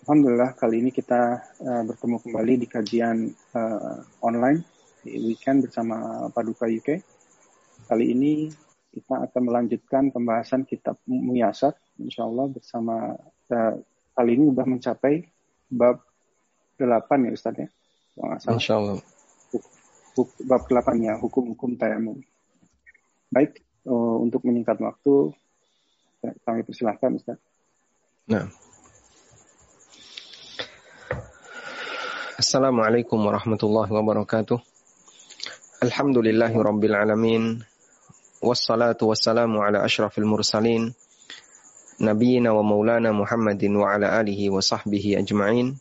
Alhamdulillah kali ini kita uh, bertemu kembali di kajian uh, online di weekend bersama Paduka UK. Kali ini kita akan melanjutkan pembahasan kitab Muyasar, insya Allah bersama uh, kali ini sudah mencapai bab 8 ya Ustaz ya. Insya Allah. Bab 8 ya, hukum-hukum tayamum. Baik, uh, untuk menyingkat waktu, kami persilahkan Ustaz. Nah. السلام عليكم ورحمة الله وبركاته الحمد لله رب العالمين والصلاة والسلام على أشرف المرسلين نبينا ومولانا محمد وعلى آله وصحبه أجمعين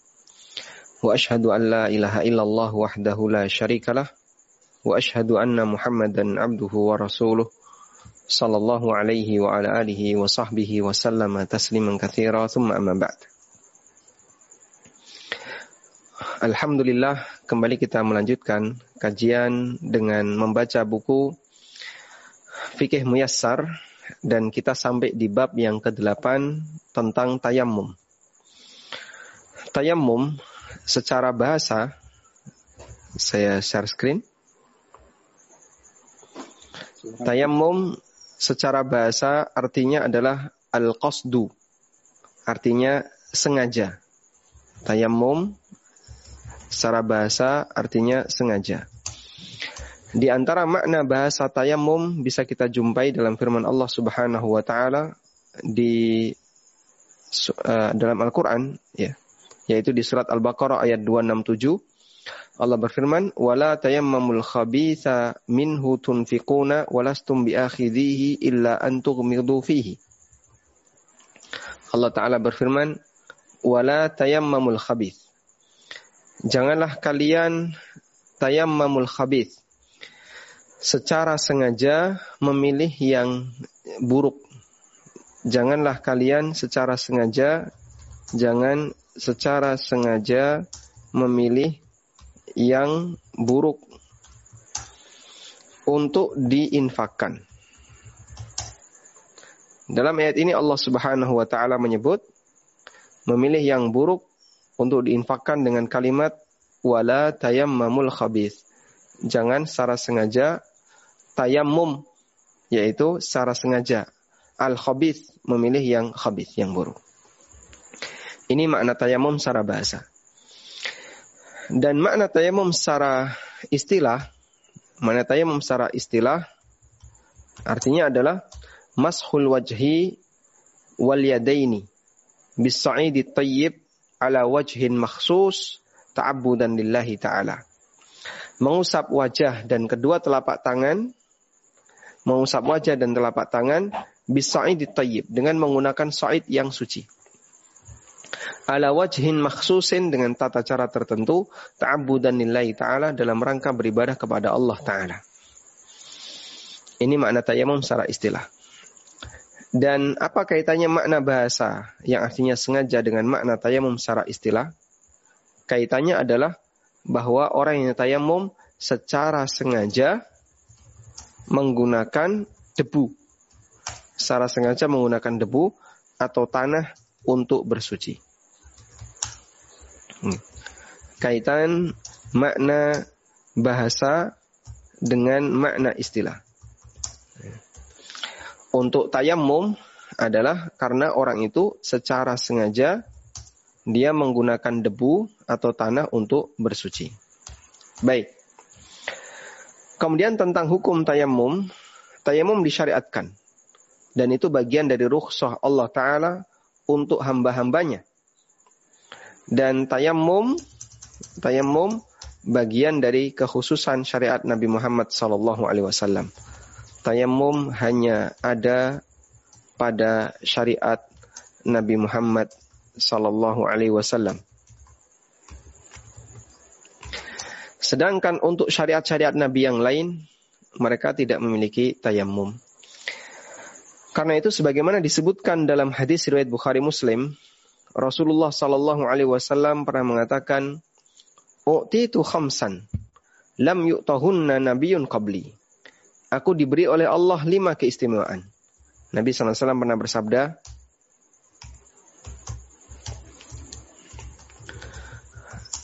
وأشهد أن لا إله إلا الله وحده لا شريك له وأشهد أن محمدا عبده ورسوله صلى الله عليه وعلى آله وصحبه وسلم تسليما كثيرا ثم أما بعد Alhamdulillah kembali kita melanjutkan kajian dengan membaca buku Fikih Muyassar dan kita sampai di bab yang ke-8 tentang tayammum. Tayammum secara bahasa saya share screen. Tayammum secara bahasa artinya adalah al-qasdu. Artinya sengaja. Tayammum secara bahasa artinya sengaja. Di antara makna bahasa tayamum bisa kita jumpai dalam firman Allah Subhanahu wa taala di uh, dalam Al-Qur'an ya, yaitu di surat Al-Baqarah ayat 267 Allah berfirman, "Wala tayammamul khabitha minhu tunfiquna walastum biakhidhihi illa an tughmidu fihi." Allah taala berfirman, "Wala tayammamul khabith." Janganlah kalian tayammamul khabith secara sengaja memilih yang buruk. Janganlah kalian secara sengaja jangan secara sengaja memilih yang buruk untuk diinfakkan. Dalam ayat ini Allah Subhanahu wa taala menyebut memilih yang buruk untuk diinfakkan dengan kalimat wala tayammamul khabith. Jangan secara sengaja tayammum yaitu secara sengaja al khabith memilih yang khabith yang buruk. Ini makna tayammum secara bahasa. Dan makna tayammum secara istilah, makna tayammum secara istilah artinya adalah mashul wajhi wal yadaini bis sa'idi tayyib ala wajhin makhsus ta'abbudan lillahi ta'ala. Mengusap wajah dan kedua telapak tangan, mengusap wajah dan telapak tangan bisa'id tayyib dengan menggunakan sa'id yang suci. Ala wajhin makhsusin dengan tata cara tertentu ta'abbudan lillahi ta'ala dalam rangka beribadah kepada Allah ta'ala. Ini makna tayamum secara istilah. Dan apa kaitannya makna bahasa yang artinya sengaja dengan makna tayamum secara istilah? Kaitannya adalah bahwa orang yang tayamum secara sengaja menggunakan debu. Secara sengaja menggunakan debu atau tanah untuk bersuci. Hmm. Kaitan makna bahasa dengan makna istilah. Untuk tayamum adalah karena orang itu secara sengaja dia menggunakan debu atau tanah untuk bersuci. Baik. Kemudian tentang hukum tayamum, tayamum disyariatkan. Dan itu bagian dari rukhsah Allah Ta'ala untuk hamba-hambanya. Dan tayamum, tayamum bagian dari kekhususan syariat Nabi Muhammad Sallallahu Alaihi Wasallam tayamum hanya ada pada syariat Nabi Muhammad sallallahu alaihi wasallam. Sedangkan untuk syariat-syariat Nabi yang lain, mereka tidak memiliki tayamum. Karena itu sebagaimana disebutkan dalam hadis riwayat Bukhari Muslim, Rasulullah sallallahu alaihi wasallam pernah mengatakan, "U'titu khamsan lam yu'tahunna nabiyyun qabli." Aku diberi oleh Allah lima keistimewaan. Nabi SAW pernah bersabda,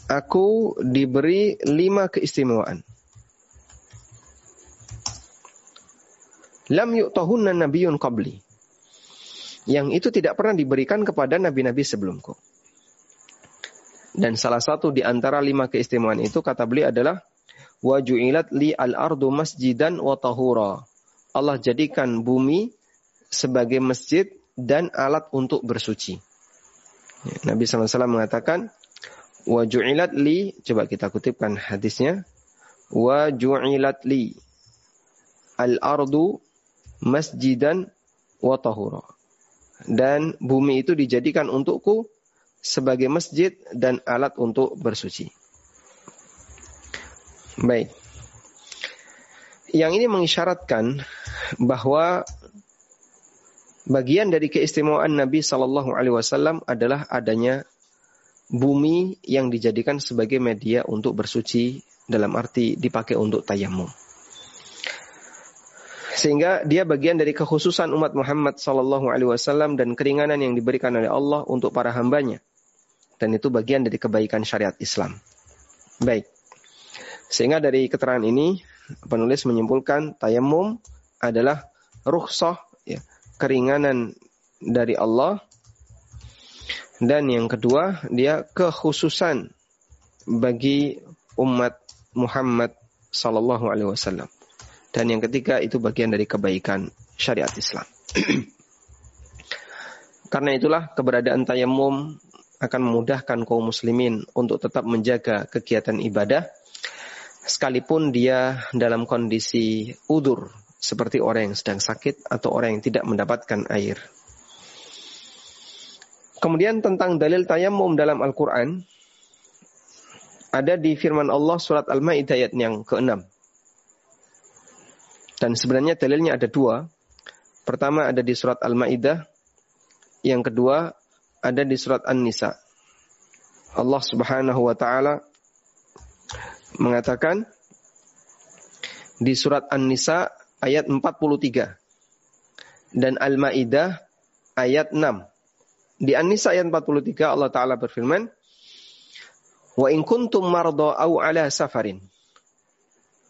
aku diberi lima keistimewaan. Lam yu'tahunna nabiyun qabli. Yang itu tidak pernah diberikan kepada nabi-nabi sebelumku. Dan salah satu di antara lima keistimewaan itu kata beliau adalah wa ju'ilat li al-ardu masjidan wa tahura. Allah jadikan bumi sebagai masjid dan alat untuk bersuci. Nabi SAW mengatakan, wa ju'ilat li, coba kita kutipkan hadisnya, wa ju'ilat li al-ardu masjidan wa tahura. Dan bumi itu dijadikan untukku sebagai masjid dan alat untuk bersuci. Baik. Yang ini mengisyaratkan bahwa bagian dari keistimewaan Nabi Shallallahu Alaihi Wasallam adalah adanya bumi yang dijadikan sebagai media untuk bersuci dalam arti dipakai untuk tayamum. Sehingga dia bagian dari kekhususan umat Muhammad Sallallahu Alaihi Wasallam dan keringanan yang diberikan oleh Allah untuk para hambanya. Dan itu bagian dari kebaikan syariat Islam. Baik. Sehingga dari keterangan ini penulis menyimpulkan tayamum adalah rukhsah ya, keringanan dari Allah dan yang kedua dia kekhususan bagi umat Muhammad sallallahu alaihi wasallam. Dan yang ketiga itu bagian dari kebaikan syariat Islam. Karena itulah keberadaan tayamum akan memudahkan kaum muslimin untuk tetap menjaga kegiatan ibadah sekalipun dia dalam kondisi udur seperti orang yang sedang sakit atau orang yang tidak mendapatkan air. Kemudian tentang dalil tayamum dalam Al-Quran, ada di firman Allah surat Al-Ma'idah ayat yang ke-6. Dan sebenarnya dalilnya ada dua. Pertama ada di surat Al-Ma'idah. Yang kedua ada di surat An-Nisa. Allah Subhanahu wa taala mengatakan di surat An-Nisa ayat 43 dan Al-Maidah ayat 6. Di An-Nisa ayat 43 Allah taala berfirman, "Wa in kuntum marda aw ala safarin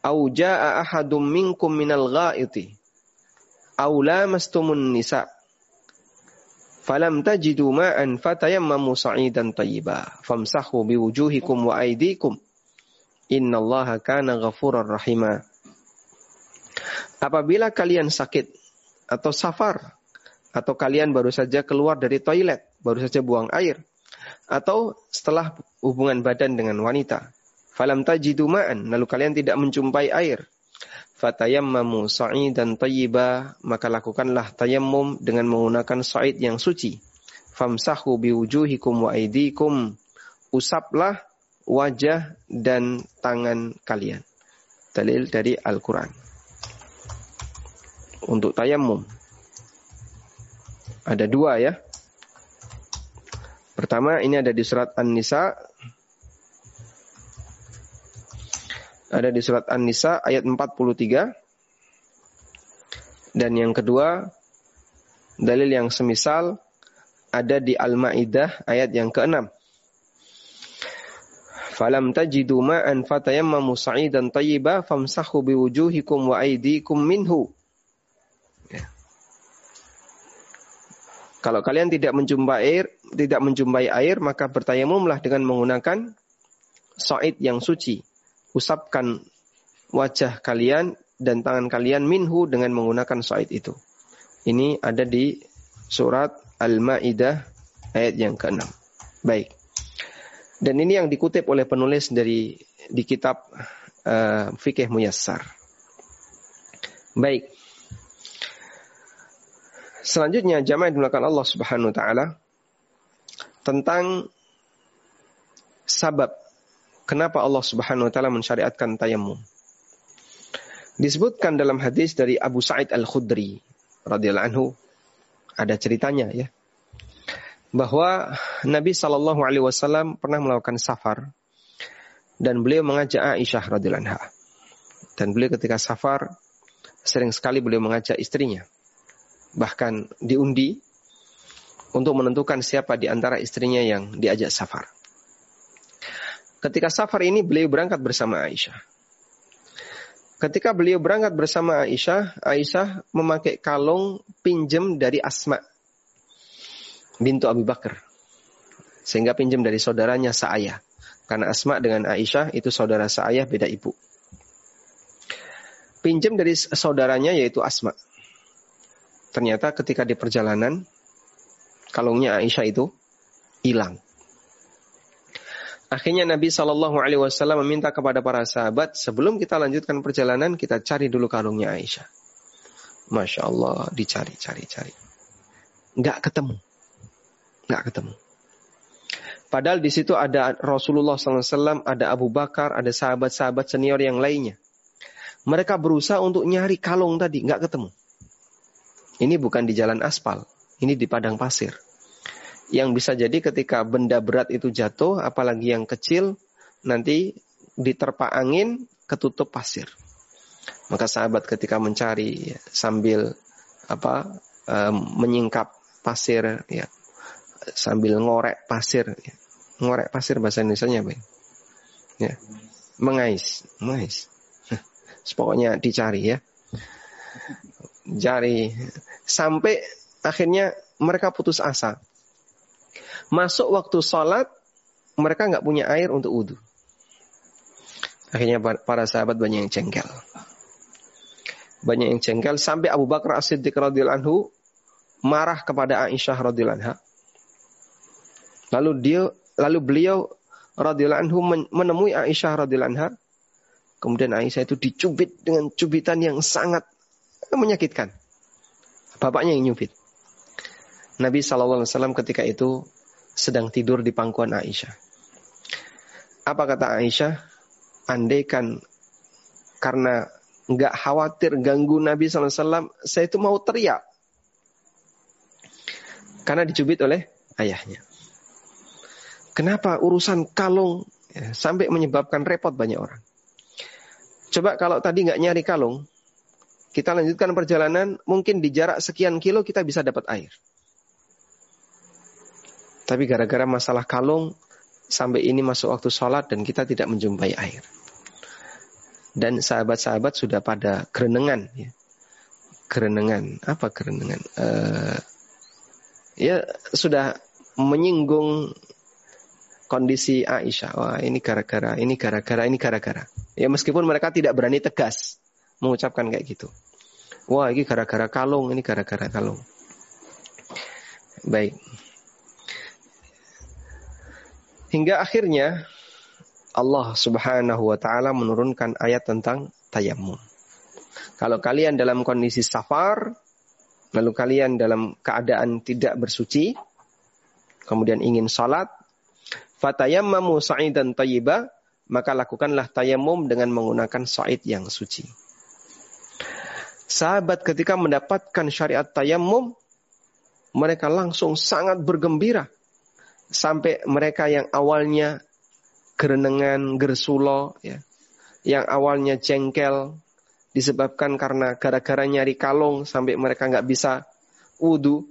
au jaa ahadum minkum minal ghaiti au lamastumun nisa falam tajidu ma'an fatayammamu sa'idan tayyiba famsahu biwujuhikum wa aydikum innallaha kana ghafurar rahima Apabila kalian sakit atau safar atau kalian baru saja keluar dari toilet, baru saja buang air atau setelah hubungan badan dengan wanita Falam tajidu ma'an, lalu kalian tidak menjumpai air. Fatayammamu sa'idan tayyiba, maka lakukanlah tayammum dengan menggunakan sa'id yang suci. Famsahu biwujuhikum wa aidikum. Usaplah wajah dan tangan kalian. Dalil dari Al-Quran. Untuk tayammum. Ada dua ya. Pertama ini ada di surat An-Nisa ada di surat An-Nisa ayat 43. Dan yang kedua, dalil yang semisal ada di Al-Maidah ayat yang ke-6. Falam tajidu ma'an fatayammamu sa'idan tayyiba famsahu biwujuhikum wa aydikum minhu. Ya. Kalau kalian tidak menjumpai air, tidak menjumpai air, maka bertayamumlah dengan menggunakan sa'id yang suci usapkan wajah kalian dan tangan kalian minhu dengan menggunakan sa'id itu. Ini ada di surat Al-Ma'idah ayat yang ke-6. Baik. Dan ini yang dikutip oleh penulis dari di kitab uh, Fikih Muyassar. Baik. Selanjutnya jamaah dimulakan Allah Subhanahu wa taala tentang sabab kenapa Allah Subhanahu wa taala mensyariatkan tayamum. Disebutkan dalam hadis dari Abu Sa'id Al-Khudri radhiyallahu anhu ada ceritanya ya. Bahwa Nabi Shallallahu alaihi wasallam pernah melakukan safar dan beliau mengajak Aisyah radhiyallahu anha. Dan beliau ketika safar sering sekali beliau mengajak istrinya. Bahkan diundi untuk menentukan siapa di antara istrinya yang diajak safar. Ketika safar ini beliau berangkat bersama Aisyah. Ketika beliau berangkat bersama Aisyah, Aisyah memakai kalung pinjem dari Asma bintu Abu Bakar. Sehingga pinjam dari saudaranya seayah. Karena Asma dengan Aisyah itu saudara seayah beda ibu. Pinjam dari saudaranya yaitu Asma. Ternyata ketika di perjalanan kalungnya Aisyah itu hilang. Akhirnya Nabi Shallallahu Alaihi Wasallam meminta kepada para sahabat sebelum kita lanjutkan perjalanan kita cari dulu kalungnya Aisyah. Masya Allah dicari cari cari, nggak ketemu, nggak ketemu. Padahal di situ ada Rasulullah SAW, ada Abu Bakar, ada sahabat-sahabat senior yang lainnya. Mereka berusaha untuk nyari kalung tadi, nggak ketemu. Ini bukan di jalan aspal, ini di padang pasir yang bisa jadi ketika benda berat itu jatuh, apalagi yang kecil, nanti diterpa angin, ketutup pasir. Maka sahabat ketika mencari ya, sambil apa um, menyingkap pasir, ya, sambil ngorek pasir, ya. Ngorek pasir bahasa Indonesia apa ya? ya? Mengais, mengais. Pokoknya dicari ya. Cari sampai akhirnya mereka putus asa. Masuk waktu sholat, mereka nggak punya air untuk wudhu. Akhirnya para sahabat banyak yang cengkel. Banyak yang cengkel sampai Abu Bakar As-Siddiq radhiyallahu marah kepada Aisyah radhiyallahu. Lalu dia lalu beliau radhiyallahu anhu menemui Aisyah radhiyallahu anha. Kemudian Aisyah itu dicubit dengan cubitan yang sangat menyakitkan. Bapaknya yang nyubit. Nabi SAW ketika itu sedang tidur di pangkuan Aisyah. Apa kata Aisyah? Andaikan karena nggak khawatir ganggu Nabi SAW, saya itu mau teriak. Karena dicubit oleh ayahnya. Kenapa urusan kalung ya, sampai menyebabkan repot banyak orang? Coba kalau tadi nggak nyari kalung, kita lanjutkan perjalanan, mungkin di jarak sekian kilo kita bisa dapat air. Tapi gara-gara masalah kalung, sampai ini masuk waktu sholat dan kita tidak menjumpai air. Dan sahabat-sahabat sudah pada kerenengan. Ya. Kerenengan, apa kerenengan? Uh, ya sudah menyinggung kondisi Aisyah. Wah ini gara-gara, ini gara-gara, ini gara-gara. Ya meskipun mereka tidak berani tegas mengucapkan kayak gitu. Wah ini gara-gara kalung, ini gara-gara kalung. Baik. Hingga akhirnya Allah Subhanahu wa taala menurunkan ayat tentang tayamum. Kalau kalian dalam kondisi safar, lalu kalian dalam keadaan tidak bersuci, kemudian ingin salat, fatayammamu sa'idan thayyiba, maka lakukanlah tayamum dengan menggunakan sa'id yang suci. Sahabat ketika mendapatkan syariat tayamum, mereka langsung sangat bergembira sampai mereka yang awalnya kerenengan, gersulo, ya, yang awalnya jengkel disebabkan karena gara-gara nyari kalung sampai mereka nggak bisa wudhu.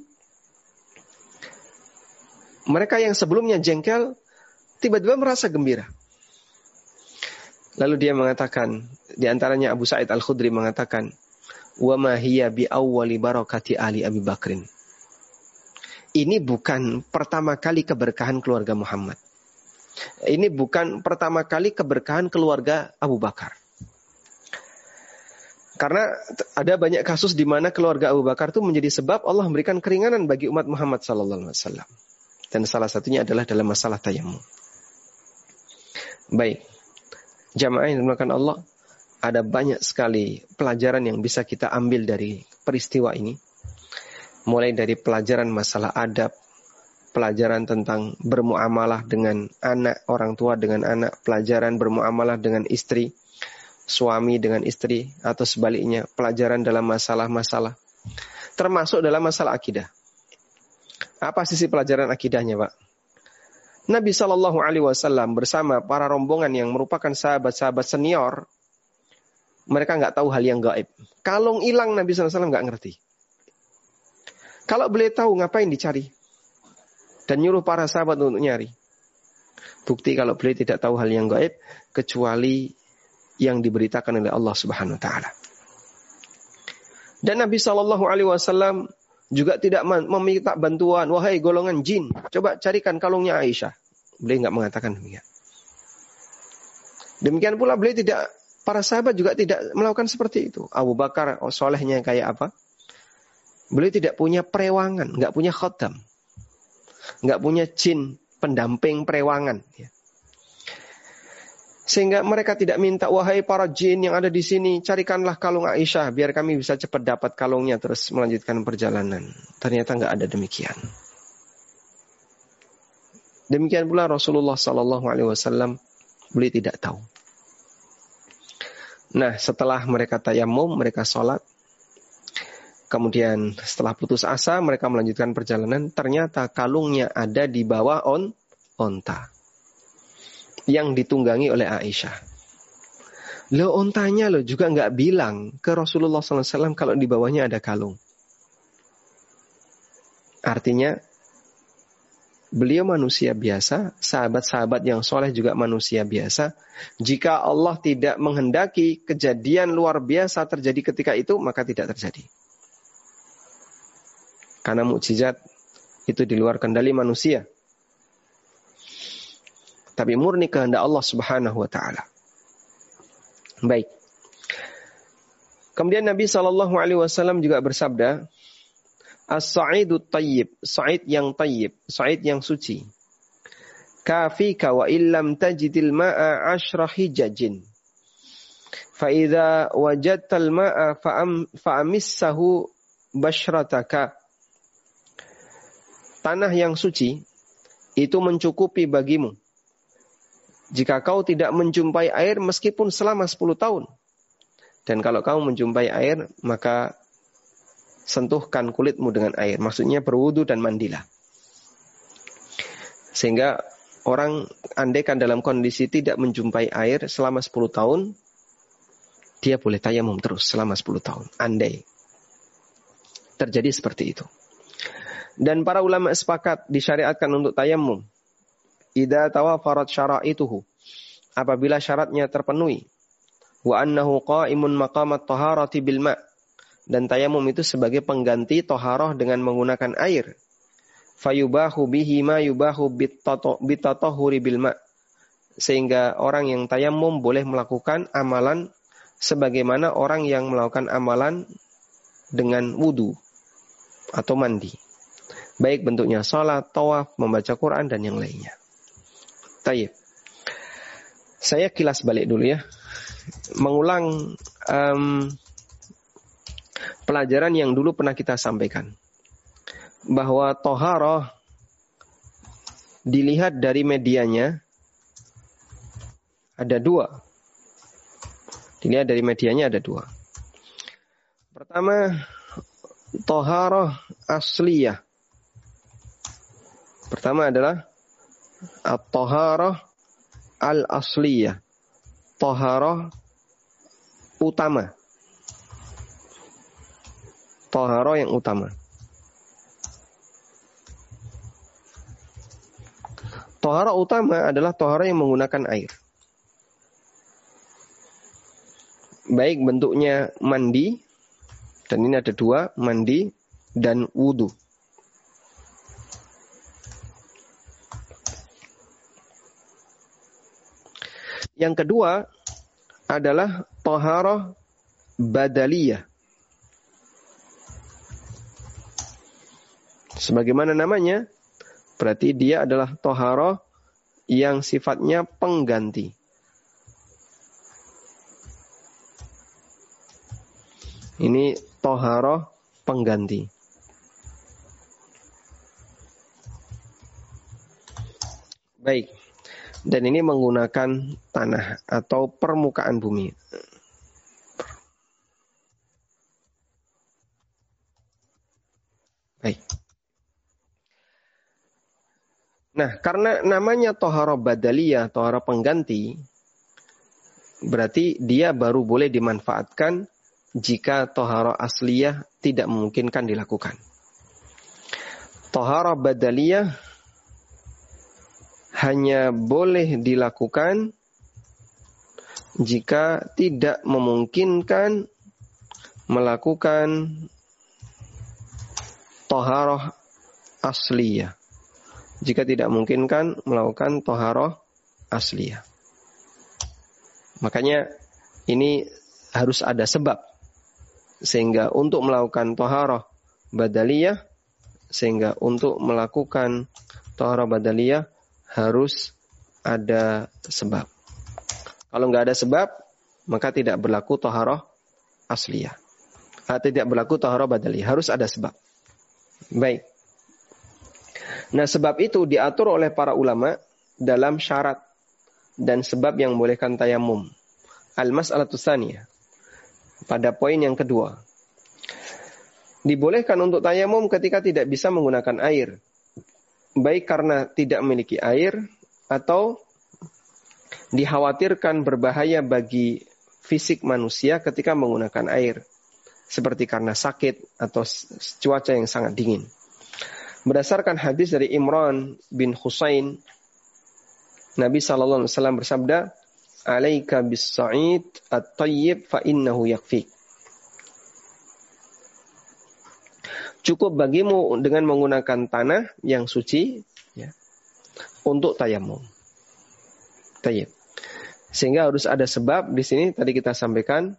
Mereka yang sebelumnya jengkel tiba-tiba merasa gembira. Lalu dia mengatakan, di antaranya Abu Sa'id Al-Khudri mengatakan, "Wa ma hiya bi awwali barakati ali Abi Bakrin." ini bukan pertama kali keberkahan keluarga Muhammad. Ini bukan pertama kali keberkahan keluarga Abu Bakar. Karena ada banyak kasus di mana keluarga Abu Bakar itu menjadi sebab Allah memberikan keringanan bagi umat Muhammad sallallahu alaihi wasallam. Dan salah satunya adalah dalam masalah tayamum. Baik. Jamaah yang dimakan Allah, ada banyak sekali pelajaran yang bisa kita ambil dari peristiwa ini mulai dari pelajaran masalah adab, pelajaran tentang bermuamalah dengan anak, orang tua dengan anak, pelajaran bermuamalah dengan istri, suami dengan istri, atau sebaliknya, pelajaran dalam masalah-masalah, termasuk dalam masalah akidah. Apa sisi pelajaran akidahnya, Pak? Nabi Shallallahu Alaihi Wasallam bersama para rombongan yang merupakan sahabat-sahabat senior, mereka nggak tahu hal yang gaib. Kalung hilang Nabi SAW nggak ngerti. Kalau beliau tahu ngapain dicari? Dan nyuruh para sahabat untuk nyari. Bukti kalau beliau tidak tahu hal yang gaib kecuali yang diberitakan oleh Allah Subhanahu wa taala. Dan Nabi Shallallahu alaihi wasallam juga tidak meminta bantuan, wahai golongan jin, coba carikan kalungnya Aisyah. Beliau nggak mengatakan demikian. Demikian pula beliau tidak, para sahabat juga tidak melakukan seperti itu. Abu Bakar, oh, solehnya kayak apa? Beliau tidak punya perewangan, nggak punya khotam. Nggak punya jin pendamping perewangan. Ya. Sehingga mereka tidak minta, wahai para jin yang ada di sini, carikanlah kalung Aisyah, biar kami bisa cepat dapat kalungnya terus melanjutkan perjalanan. Ternyata nggak ada demikian. Demikian pula Rasulullah Sallallahu Alaihi Wasallam beliau tidak tahu. Nah, setelah mereka tayamum, mereka sholat. Kemudian setelah putus asa, mereka melanjutkan perjalanan. Ternyata kalungnya ada di bawah on onta. Yang ditunggangi oleh Aisyah. Lo ontanya lo juga nggak bilang ke Rasulullah SAW kalau di bawahnya ada kalung. Artinya Beliau manusia biasa, sahabat-sahabat yang soleh juga manusia biasa. Jika Allah tidak menghendaki kejadian luar biasa terjadi ketika itu, maka tidak terjadi. Karena mukjizat itu di luar kendali manusia. Tapi murni kehendak Allah Subhanahu wa taala. Baik. Kemudian Nabi Shallallahu alaihi wasallam juga bersabda, As-sa'idu tayyib, sa'id yang tayyib, sa'id yang suci. Kafika wa illam tajidil ma'a ashra hijajin. Fa'idha wajadtal ma'a fa'amissahu bashrataka. Tanah yang suci itu mencukupi bagimu. Jika kau tidak menjumpai air meskipun selama 10 tahun. Dan kalau kau menjumpai air, maka sentuhkan kulitmu dengan air. Maksudnya berwudu dan mandilah. Sehingga orang andaikan dalam kondisi tidak menjumpai air selama 10 tahun, dia boleh tayamum terus selama 10 tahun. Andai. Terjadi seperti itu. Dan para ulama sepakat disyariatkan untuk tayamum. Ida tawafarat syara'ituhu. Apabila syaratnya terpenuhi. Wa annahu qa'imun maqamat taharati bil ma' dan tayamum itu sebagai pengganti toharoh dengan menggunakan air. Fayubahu bihi ma yubahu bitatahuri bilma. Sehingga orang yang tayamum boleh melakukan amalan sebagaimana orang yang melakukan amalan dengan wudhu atau mandi. Baik bentuknya sholat, tawaf, membaca Quran, dan yang lainnya. Tayyip. Saya kilas balik dulu ya. Mengulang um, pelajaran yang dulu pernah kita sampaikan. Bahwa toharoh dilihat dari medianya ada dua. Dilihat dari medianya ada dua. Pertama, toharoh asliyah. Pertama adalah at-toharoh al-asliyah. Toharoh utama toharo yang utama. Toharo utama adalah toharo yang menggunakan air. Baik bentuknya mandi, dan ini ada dua, mandi dan wudhu. Yang kedua adalah toharo badaliyah. Sebagaimana namanya, berarti dia adalah toharoh yang sifatnya pengganti. Ini toharoh pengganti. Baik. Dan ini menggunakan tanah atau permukaan bumi. Baik. Nah, karena namanya tohara badaliyah, tohara pengganti, berarti dia baru boleh dimanfaatkan jika tohara asliyah tidak memungkinkan dilakukan. Tohara badaliyah hanya boleh dilakukan jika tidak memungkinkan melakukan toharoh asliyah. Jika tidak memungkinkan melakukan toharoh asliyah. Makanya ini harus ada sebab. Sehingga untuk melakukan toharoh badaliyah, sehingga untuk melakukan toharoh badaliyah harus ada sebab. Kalau nggak ada sebab, maka tidak berlaku toharoh asliyah. Atau tidak berlaku toharoh badaliyah. Harus ada sebab. Baik. Nah sebab itu diatur oleh para ulama dalam syarat dan sebab yang membolehkan tayamum. Al-mas'alatu tsaniyah. Pada poin yang kedua. Dibolehkan untuk tayamum ketika tidak bisa menggunakan air. Baik karena tidak memiliki air atau dikhawatirkan berbahaya bagi fisik manusia ketika menggunakan air. Seperti karena sakit atau cuaca yang sangat dingin. Berdasarkan hadis dari Imran bin Husain Nabi sallallahu alaihi wasallam bersabda, "Alaika bis-sa'id at-tayyib fa innahu yakfik." Cukup bagimu dengan menggunakan tanah yang suci ya, untuk tayamum. Tayyib. Sehingga harus ada sebab di sini tadi kita sampaikan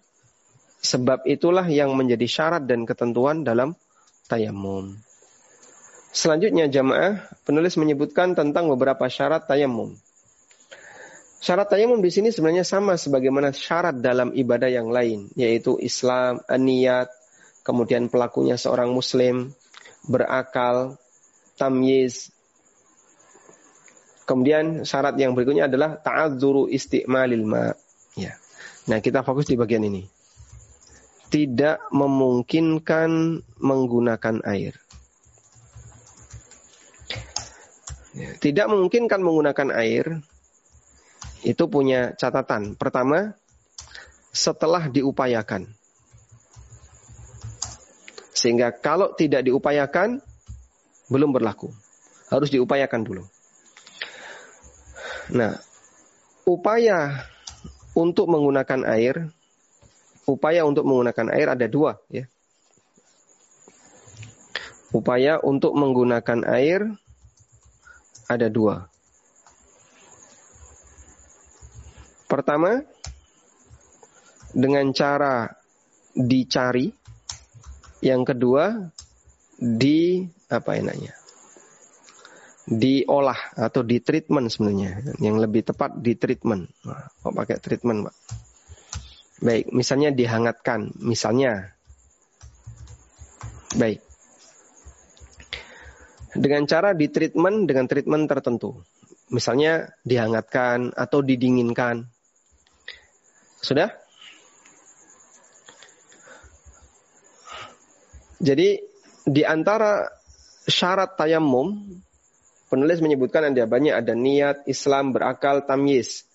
sebab itulah yang menjadi syarat dan ketentuan dalam tayamum. Selanjutnya jamaah penulis menyebutkan tentang beberapa syarat tayamum. Syarat tayamum di sini sebenarnya sama sebagaimana syarat dalam ibadah yang lain, yaitu Islam, niat, kemudian pelakunya seorang muslim, berakal, tamyiz. Kemudian syarat yang berikutnya adalah ta'adzuru isti'malil ma. Ya. Nah, kita fokus di bagian ini. Tidak memungkinkan menggunakan air. Ya, tidak memungkinkan menggunakan air itu punya catatan. Pertama, setelah diupayakan. Sehingga kalau tidak diupayakan, belum berlaku. Harus diupayakan dulu. Nah, upaya untuk menggunakan air, upaya untuk menggunakan air ada dua, ya. Upaya untuk menggunakan air ada dua. Pertama, dengan cara dicari. Yang kedua, di apa enaknya? Diolah atau di treatment sebenarnya. Yang lebih tepat di treatment. Kok pakai treatment, Pak? Baik, misalnya dihangatkan, misalnya. Baik. Dengan cara di treatment dengan treatment tertentu. Misalnya dihangatkan atau didinginkan. Sudah? Jadi di antara syarat tayamum penulis menyebutkan ada banyak ada niat, Islam, berakal, tamyiz.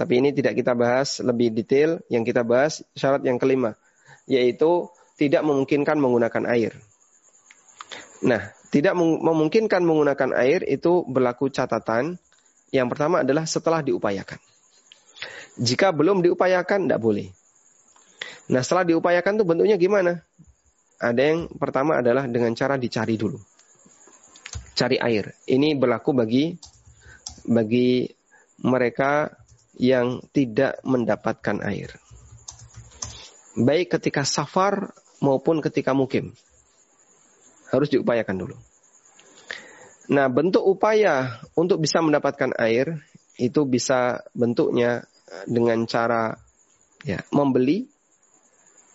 Tapi ini tidak kita bahas lebih detail, yang kita bahas syarat yang kelima yaitu tidak memungkinkan menggunakan air. Nah, tidak memungkinkan menggunakan air itu berlaku catatan. Yang pertama adalah setelah diupayakan. Jika belum diupayakan, tidak boleh. Nah setelah diupayakan tuh bentuknya gimana? Ada yang pertama adalah dengan cara dicari dulu. Cari air. Ini berlaku bagi bagi mereka yang tidak mendapatkan air. Baik ketika safar maupun ketika mukim. Harus diupayakan dulu. Nah, bentuk upaya untuk bisa mendapatkan air itu bisa bentuknya dengan cara ya membeli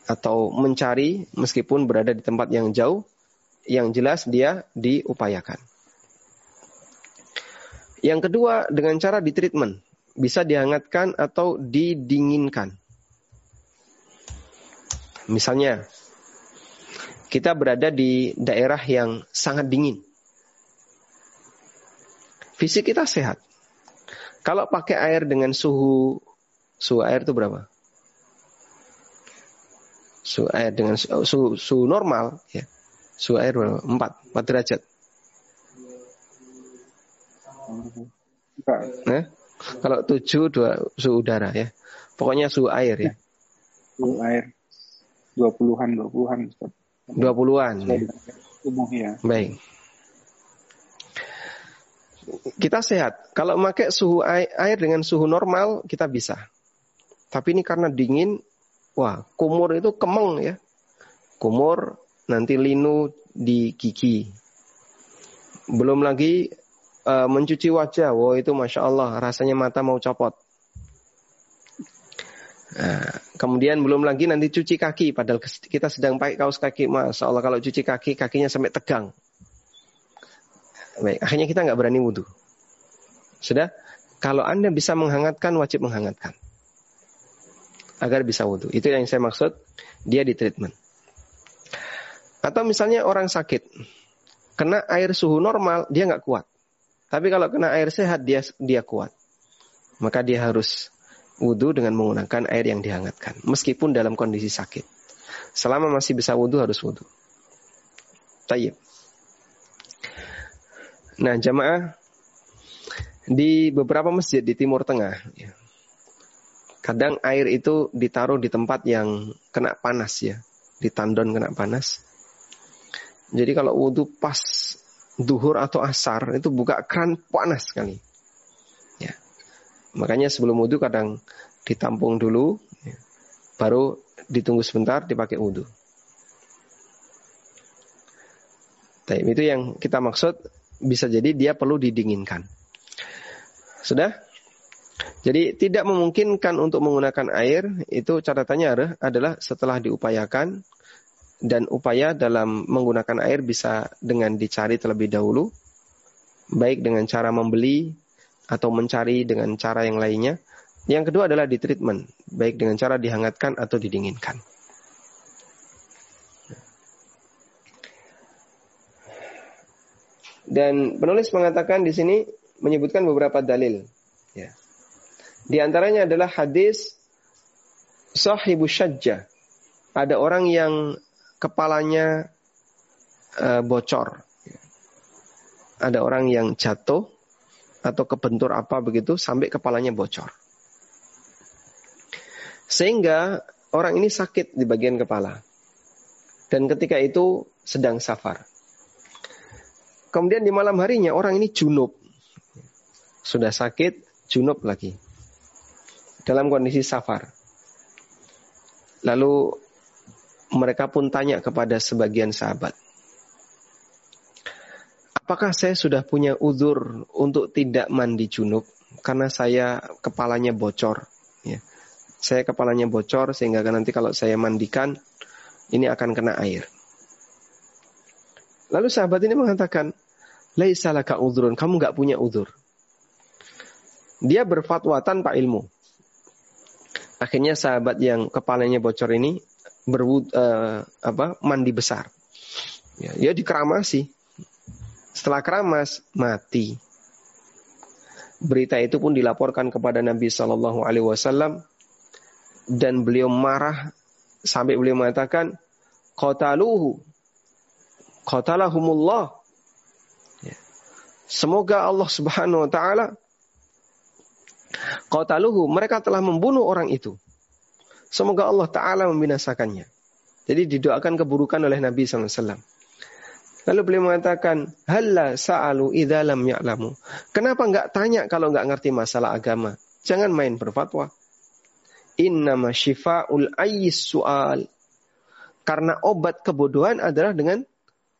atau mencari meskipun berada di tempat yang jauh, yang jelas dia diupayakan. Yang kedua dengan cara ditreatment, bisa dihangatkan atau didinginkan. Misalnya, kita berada di daerah yang sangat dingin. Fisik kita sehat. Kalau pakai air dengan suhu Suhu air itu berapa? Suhu air dengan suhu, suhu normal ya. Suhu air berapa? 4, 4 derajat. Nah, kalau tujuh dua suhu udara ya. Pokoknya suhu air ya. Suhu air dua puluhan dua puluhan. Dua puluhan. Ya. ya. Baik. Kita sehat. Kalau pakai suhu air dengan suhu normal kita bisa. Tapi ini karena dingin, wah kumur itu kemeng ya. Kumur nanti linu di gigi. Belum lagi uh, mencuci wajah, wah itu masya Allah rasanya mata mau copot. Nah, kemudian belum lagi nanti cuci kaki, padahal kita sedang pakai kaos kaki, masya Allah kalau cuci kaki kakinya sampai tegang. Baik, akhirnya kita nggak berani wudhu. Sudah, kalau anda bisa menghangatkan, wajib menghangatkan agar bisa wudhu. Itu yang saya maksud, dia di treatment. Atau misalnya orang sakit, kena air suhu normal, dia nggak kuat. Tapi kalau kena air sehat, dia dia kuat. Maka dia harus wudhu dengan menggunakan air yang dihangatkan. Meskipun dalam kondisi sakit. Selama masih bisa wudhu, harus wudhu. Tayyip. Nah, jamaah di beberapa masjid di Timur Tengah, ya, kadang air itu ditaruh di tempat yang kena panas ya, di tandon kena panas. Jadi kalau wudhu pas duhur atau asar itu buka keran panas sekali. Ya. Makanya sebelum wudhu kadang ditampung dulu, ya, baru ditunggu sebentar dipakai wudhu. Tapi itu yang kita maksud bisa jadi dia perlu didinginkan. Sudah? Jadi tidak memungkinkan untuk menggunakan air itu catatannya adalah setelah diupayakan dan upaya dalam menggunakan air bisa dengan dicari terlebih dahulu baik dengan cara membeli atau mencari dengan cara yang lainnya. Yang kedua adalah di treatment, baik dengan cara dihangatkan atau didinginkan. Dan penulis mengatakan di sini menyebutkan beberapa dalil. Ya. Di antaranya adalah hadis sahibu syajjah. Ada orang yang kepalanya uh, bocor. Ada orang yang jatuh atau kebentur apa begitu sampai kepalanya bocor. Sehingga orang ini sakit di bagian kepala. Dan ketika itu sedang safar. Kemudian di malam harinya orang ini junub. Sudah sakit, junub lagi. Dalam kondisi safar. Lalu mereka pun tanya kepada sebagian sahabat. Apakah saya sudah punya uzur untuk tidak mandi junub? Karena saya kepalanya bocor. Ya. Saya kepalanya bocor sehingga nanti kalau saya mandikan, ini akan kena air. Lalu sahabat ini mengatakan, Laisalaka udhurun, kamu nggak punya udhur. Dia berfatwa tanpa ilmu. Akhirnya sahabat yang kepalanya bocor ini berwud, uh, apa, mandi besar. Ya, dia dikeramasi. Setelah keramas, mati. Berita itu pun dilaporkan kepada Nabi Shallallahu Alaihi Wasallam dan beliau marah sampai beliau mengatakan, "Qataluhu, qatalahumullah." Semoga Allah Subhanahu wa taala qataluhu mereka telah membunuh orang itu. Semoga Allah taala membinasakannya. Jadi didoakan keburukan oleh Nabi SAW. Lalu beliau mengatakan, Halla sa'alu idha lam ya'lamu. Kenapa enggak tanya kalau enggak ngerti masalah agama? Jangan main berfatwa. Innama syifa'ul ayyis su'al. Karena obat kebodohan adalah dengan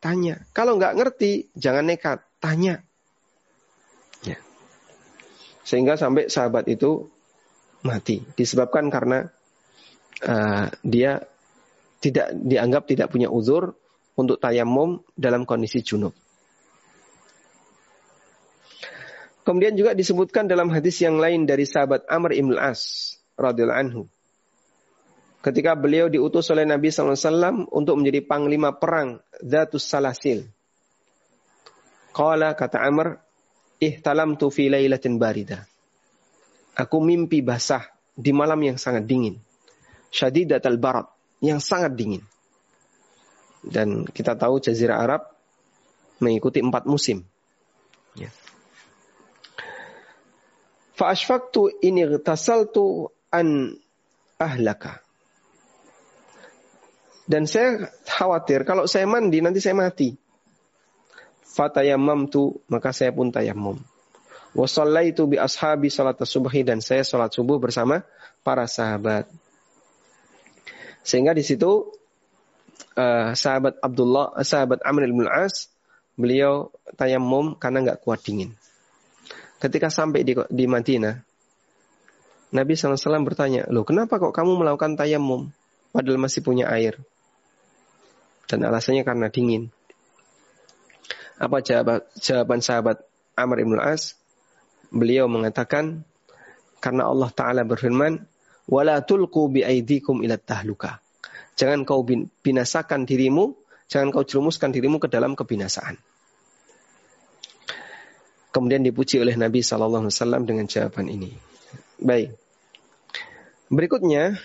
tanya. Kalau enggak ngerti, jangan nekat. Tanya. Sehingga sampai sahabat itu mati. Disebabkan karena uh, dia tidak dianggap tidak punya uzur untuk tayamum dalam kondisi junub. Kemudian juga disebutkan dalam hadis yang lain dari sahabat Amr ibn As radhiyallahu anhu. Ketika beliau diutus oleh Nabi SAW untuk menjadi panglima perang Zatus Salasil. Qala kata Amr, ihtalam tu fi lailatin barida. Aku mimpi basah di malam yang sangat dingin. Syadidat al-barat, yang sangat dingin. Dan kita tahu Jazirah Arab mengikuti empat musim. Ya. Fa ashfaqtu in igtasaltu an ahlaka. Dan saya khawatir kalau saya mandi nanti saya mati. Tu maka saya pun tayammum. Wa itu bi ashabi salat subuhi dan saya salat subuh bersama para sahabat. Sehingga di situ uh, sahabat Abdullah, sahabat Amr bin As, beliau tayammum karena nggak kuat dingin. Ketika sampai di, di Madinah, Nabi SAW bertanya, loh kenapa kok kamu melakukan tayammum? Padahal masih punya air. Dan alasannya karena dingin. Apa jawaban, jawaban sahabat Amr ibn As? Beliau mengatakan, karena Allah Ta'ala berfirman, wala tulqu bi aidikum ila tahluka. Jangan kau binasakan dirimu, jangan kau jerumuskan dirimu ke dalam kebinasaan. Kemudian dipuji oleh Nabi Shallallahu Alaihi Wasallam dengan jawaban ini. Baik. Berikutnya,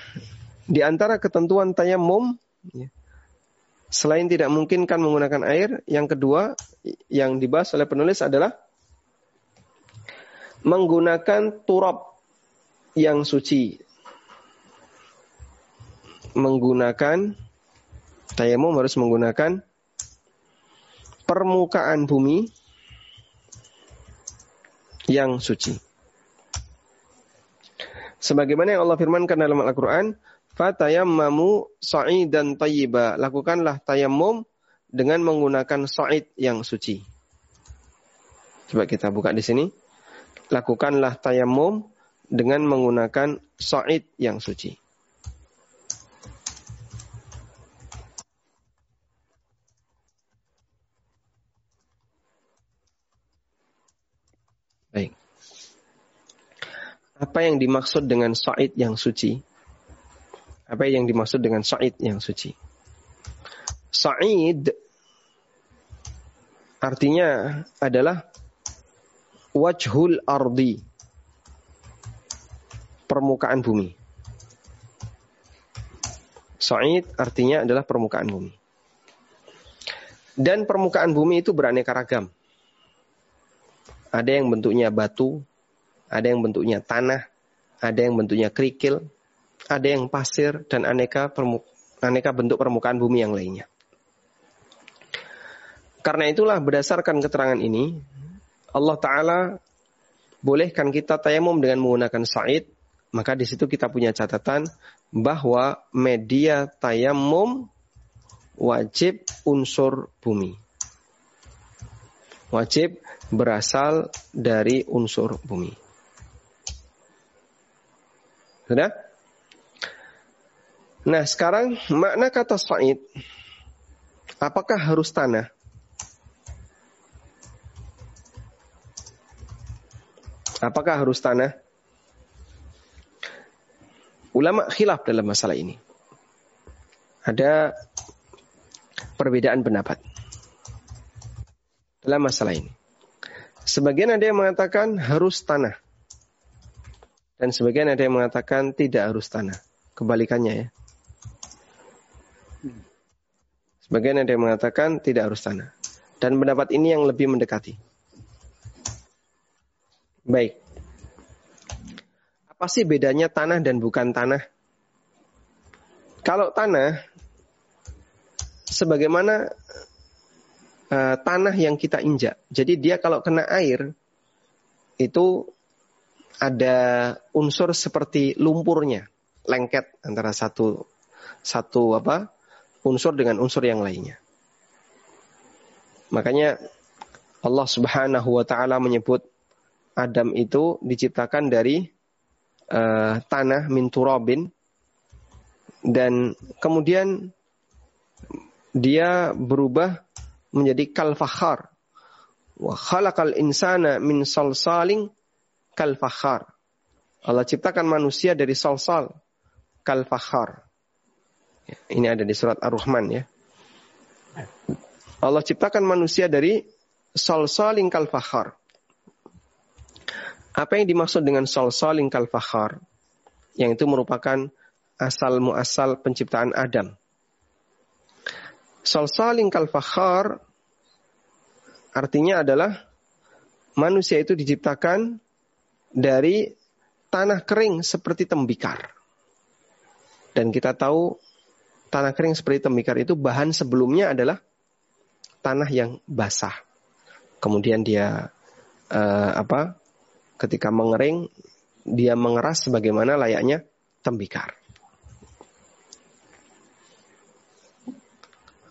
di antara ketentuan tayamum, ya, Selain tidak mungkin kan menggunakan air, yang kedua yang dibahas oleh penulis adalah menggunakan turab yang suci. Menggunakan tayamum harus menggunakan permukaan bumi yang suci. Sebagaimana yang Allah firmankan dalam Al-Quran, Fatayammamu sa'idan tayyiba. Lakukanlah tayammum dengan menggunakan sa'id yang suci. Coba kita buka di sini. Lakukanlah tayammum dengan menggunakan sa'id yang suci. Baik. Apa yang dimaksud dengan sa'id yang suci? Apa yang dimaksud dengan sa'id yang suci? Sa'id artinya adalah wajhul ardi. Permukaan bumi. Sa'id artinya adalah permukaan bumi. Dan permukaan bumi itu beraneka ragam. Ada yang bentuknya batu, ada yang bentuknya tanah, ada yang bentuknya kerikil, ada yang pasir dan aneka aneka bentuk permukaan bumi yang lainnya. Karena itulah berdasarkan keterangan ini, Allah Ta'ala bolehkan kita tayamum dengan menggunakan sa'id, maka di situ kita punya catatan bahwa media tayamum wajib unsur bumi. Wajib berasal dari unsur bumi. Sudah? Nah sekarang makna kata sa'id, apakah harus tanah? Apakah harus tanah? Ulama khilaf dalam masalah ini. Ada perbedaan pendapat dalam masalah ini. Sebagian ada yang mengatakan harus tanah. Dan sebagian ada yang mengatakan tidak harus tanah. Kebalikannya ya. Sebagian ada yang mengatakan tidak harus tanah. Dan pendapat ini yang lebih mendekati. Baik. Apa sih bedanya tanah dan bukan tanah? Kalau tanah, sebagaimana uh, tanah yang kita injak. Jadi dia kalau kena air, itu ada unsur seperti lumpurnya, lengket antara satu satu apa unsur dengan unsur yang lainnya. Makanya Allah Subhanahu wa taala menyebut Adam itu diciptakan dari uh, tanah min turabin dan kemudian dia berubah menjadi kalfahar. Khalaqal insana min salsaling kalfahar. Allah ciptakan manusia dari salsal kalfahar. Ini ada di surat Ar-Rahman ya. Allah ciptakan manusia dari salsaling kal fakhar. Apa yang dimaksud dengan salsaling kal fakhar? Yang itu merupakan asal muasal penciptaan Adam. Salsaling kal fakhar artinya adalah manusia itu diciptakan dari tanah kering seperti tembikar. Dan kita tahu tanah kering seperti tembikar itu bahan sebelumnya adalah tanah yang basah. Kemudian dia uh, apa? Ketika mengering, dia mengeras sebagaimana layaknya tembikar.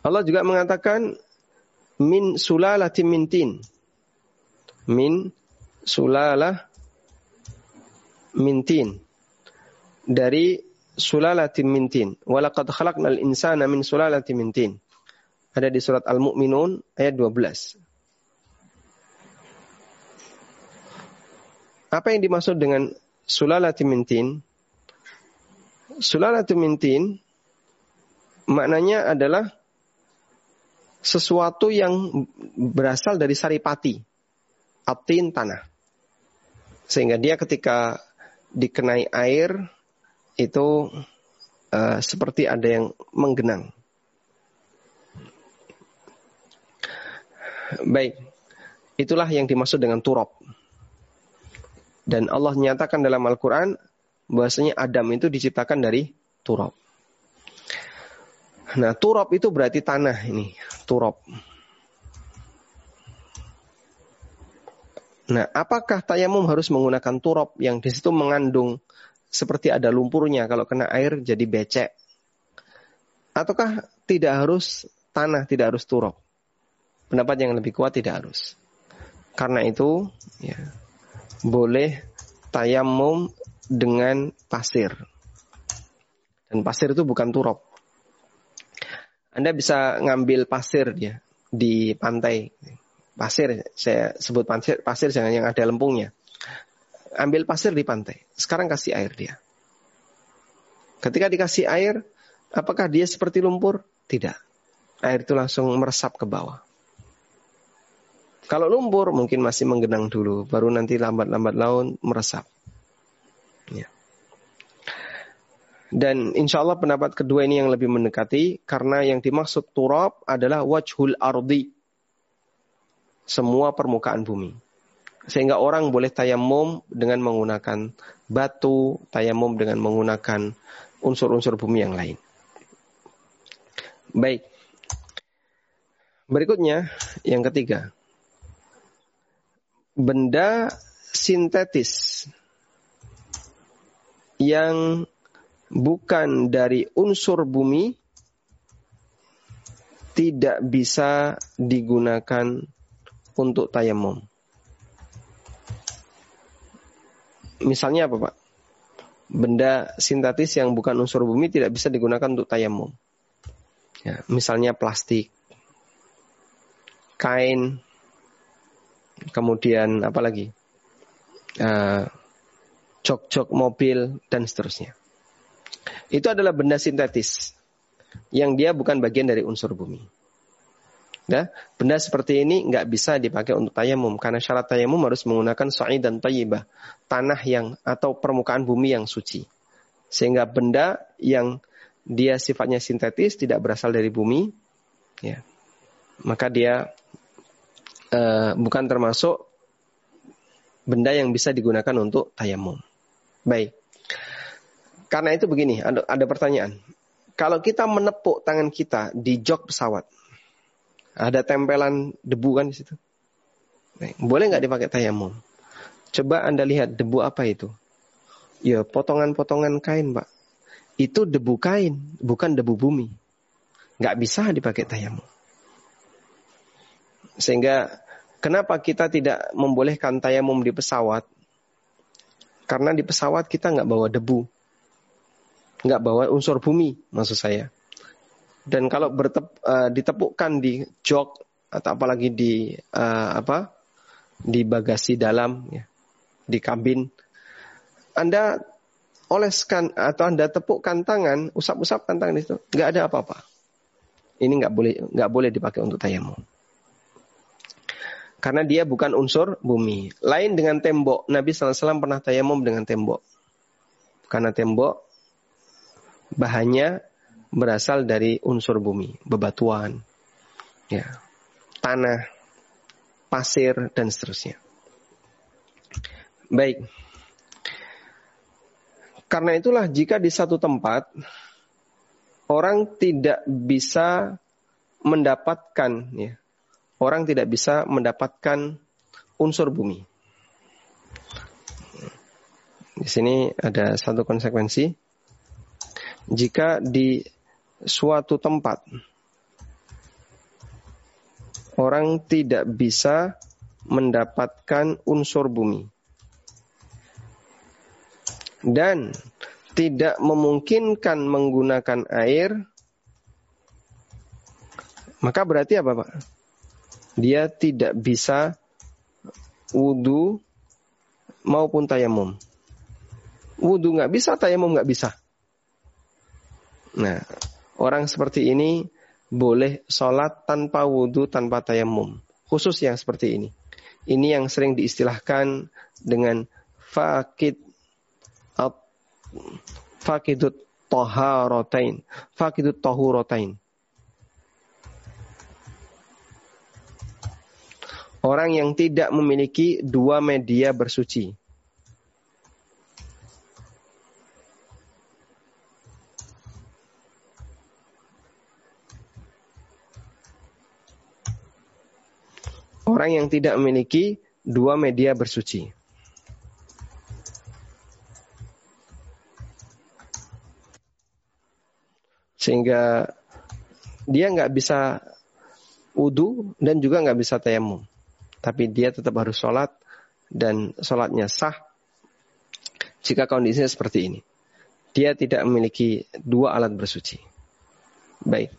Allah juga mengatakan min sulalatin mintin. Min sulalah mintin. Dari sulalatin mintin. Walaqad khalaqnal insana min sulalatin mintin. Ada di surat Al-Mu'minun ayat 12. Apa yang dimaksud dengan sulalatin mintin? Sulalatin mintin maknanya adalah sesuatu yang berasal dari saripati, atin tanah. Sehingga dia ketika dikenai air itu uh, seperti ada yang menggenang. Baik, itulah yang dimaksud dengan turab. Dan Allah nyatakan dalam Al-Quran bahwasanya Adam itu diciptakan dari turab. Nah, turab itu berarti tanah ini, turab. Nah, apakah tayamum harus menggunakan turab yang di situ mengandung seperti ada lumpurnya kalau kena air jadi becek? Ataukah tidak harus tanah, tidak harus turab? Pendapat yang lebih kuat tidak harus. Karena itu, ya, boleh tayamum dengan pasir. Dan pasir itu bukan turab. Anda bisa ngambil pasir ya di pantai pasir, saya sebut pasir, pasir jangan yang ada lempungnya. Ambil pasir di pantai. Sekarang kasih air dia. Ketika dikasih air, apakah dia seperti lumpur? Tidak. Air itu langsung meresap ke bawah. Kalau lumpur mungkin masih menggenang dulu, baru nanti lambat-lambat laun meresap. Ya. Dan insya Allah pendapat kedua ini yang lebih mendekati karena yang dimaksud turab adalah wajhul ardi semua permukaan bumi. Sehingga orang boleh tayamum dengan menggunakan batu, tayamum dengan menggunakan unsur-unsur bumi yang lain. Baik. Berikutnya, yang ketiga. Benda sintetis yang bukan dari unsur bumi tidak bisa digunakan untuk tayamum. Misalnya apa Pak? Benda sintetis yang bukan unsur bumi tidak bisa digunakan untuk tayamum. Ya, misalnya plastik, kain, kemudian apa lagi? Uh, jok-jok mobil dan seterusnya. Itu adalah benda sintetis yang dia bukan bagian dari unsur bumi. Ya, benda seperti ini nggak bisa dipakai untuk tayamum karena syarat tayamum harus menggunakan sa'i dan tayyibah, tanah yang atau permukaan bumi yang suci. Sehingga benda yang dia sifatnya sintetis tidak berasal dari bumi, ya, maka dia uh, bukan termasuk benda yang bisa digunakan untuk tayamum. Baik. Karena itu begini, ada, ada pertanyaan. Kalau kita menepuk tangan kita di jok pesawat, ada tempelan debu kan di situ. Boleh nggak dipakai tayamum? Coba Anda lihat debu apa itu? Ya potongan-potongan kain, Pak. Itu debu kain, bukan debu bumi. Nggak bisa dipakai tayamum. Sehingga kenapa kita tidak membolehkan tayamum di pesawat? Karena di pesawat kita nggak bawa debu. Nggak bawa unsur bumi, maksud saya. Dan kalau bertep, uh, ditepukkan di jok atau apalagi di uh, apa di bagasi dalam ya, di kabin, Anda oleskan atau Anda tepukkan tangan, usap-usapkan tangan itu, nggak ada apa-apa. Ini nggak boleh nggak boleh dipakai untuk tayamum. Karena dia bukan unsur bumi. Lain dengan tembok. Nabi SAW pernah tayamum dengan tembok. Karena tembok bahannya berasal dari unsur bumi, bebatuan, ya, tanah, pasir dan seterusnya. Baik. Karena itulah jika di satu tempat orang tidak bisa mendapatkan ya, orang tidak bisa mendapatkan unsur bumi. Di sini ada satu konsekuensi. Jika di suatu tempat orang tidak bisa mendapatkan unsur bumi dan tidak memungkinkan menggunakan air, maka berarti apa, Pak? Dia tidak bisa wudhu maupun tayamum. Wudhu nggak bisa, tayamum nggak bisa. Nah, orang seperti ini boleh sholat tanpa wudhu, tanpa tayamum. Khusus yang seperti ini. Ini yang sering diistilahkan dengan fakid fakidut toharotain. Fakidut tohurotain. Orang yang tidak memiliki dua media bersuci. Orang yang tidak memiliki dua media bersuci. Sehingga dia nggak bisa wudhu dan juga nggak bisa tayamum tapi dia tetap harus sholat dan sholatnya sah jika kondisinya seperti ini. Dia tidak memiliki dua alat bersuci. Baik.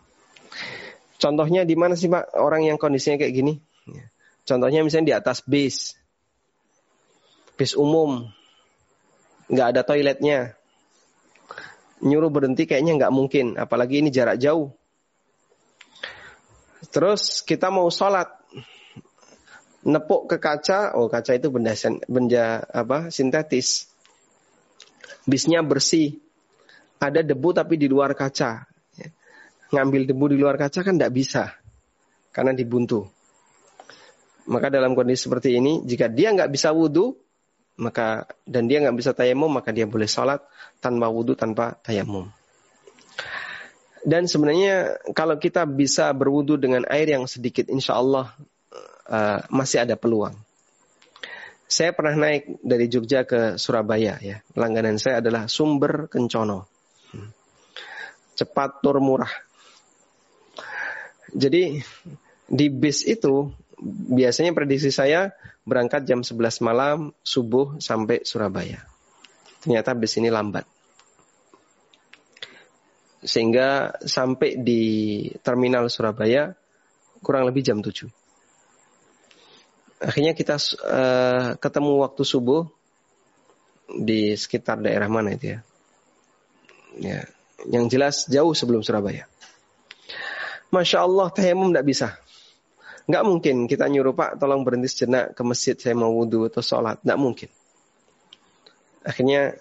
Contohnya di mana sih Pak orang yang kondisinya kayak gini? Contohnya misalnya di atas bis. Bis umum. Nggak ada toiletnya. Nyuruh berhenti kayaknya nggak mungkin. Apalagi ini jarak jauh. Terus kita mau sholat nepuk ke kaca, oh kaca itu benda benda apa sintetis. Bisnya bersih. Ada debu tapi di luar kaca. Ngambil debu di luar kaca kan tidak bisa. Karena dibuntu. Maka dalam kondisi seperti ini, jika dia nggak bisa wudhu, maka dan dia nggak bisa tayamum, maka dia boleh sholat tanpa wudhu, tanpa tayamum. Dan sebenarnya kalau kita bisa berwudhu dengan air yang sedikit, insya Allah uh, masih ada peluang. Saya pernah naik dari Jogja ke Surabaya ya. Langganan saya adalah Sumber Kencono. Hmm. Cepat tur murah. Jadi di bis itu biasanya prediksi saya berangkat jam 11 malam subuh sampai Surabaya. Ternyata bis ini lambat. Sehingga sampai di terminal Surabaya kurang lebih jam 7. Akhirnya kita uh, ketemu waktu subuh di sekitar daerah mana itu ya? Ya, yang jelas jauh sebelum Surabaya. Masya Allah, tayamum tidak bisa. Nggak mungkin kita nyuruh Pak, tolong berhenti sejenak ke masjid, saya mau wudhu atau sholat. Nggak mungkin. Akhirnya,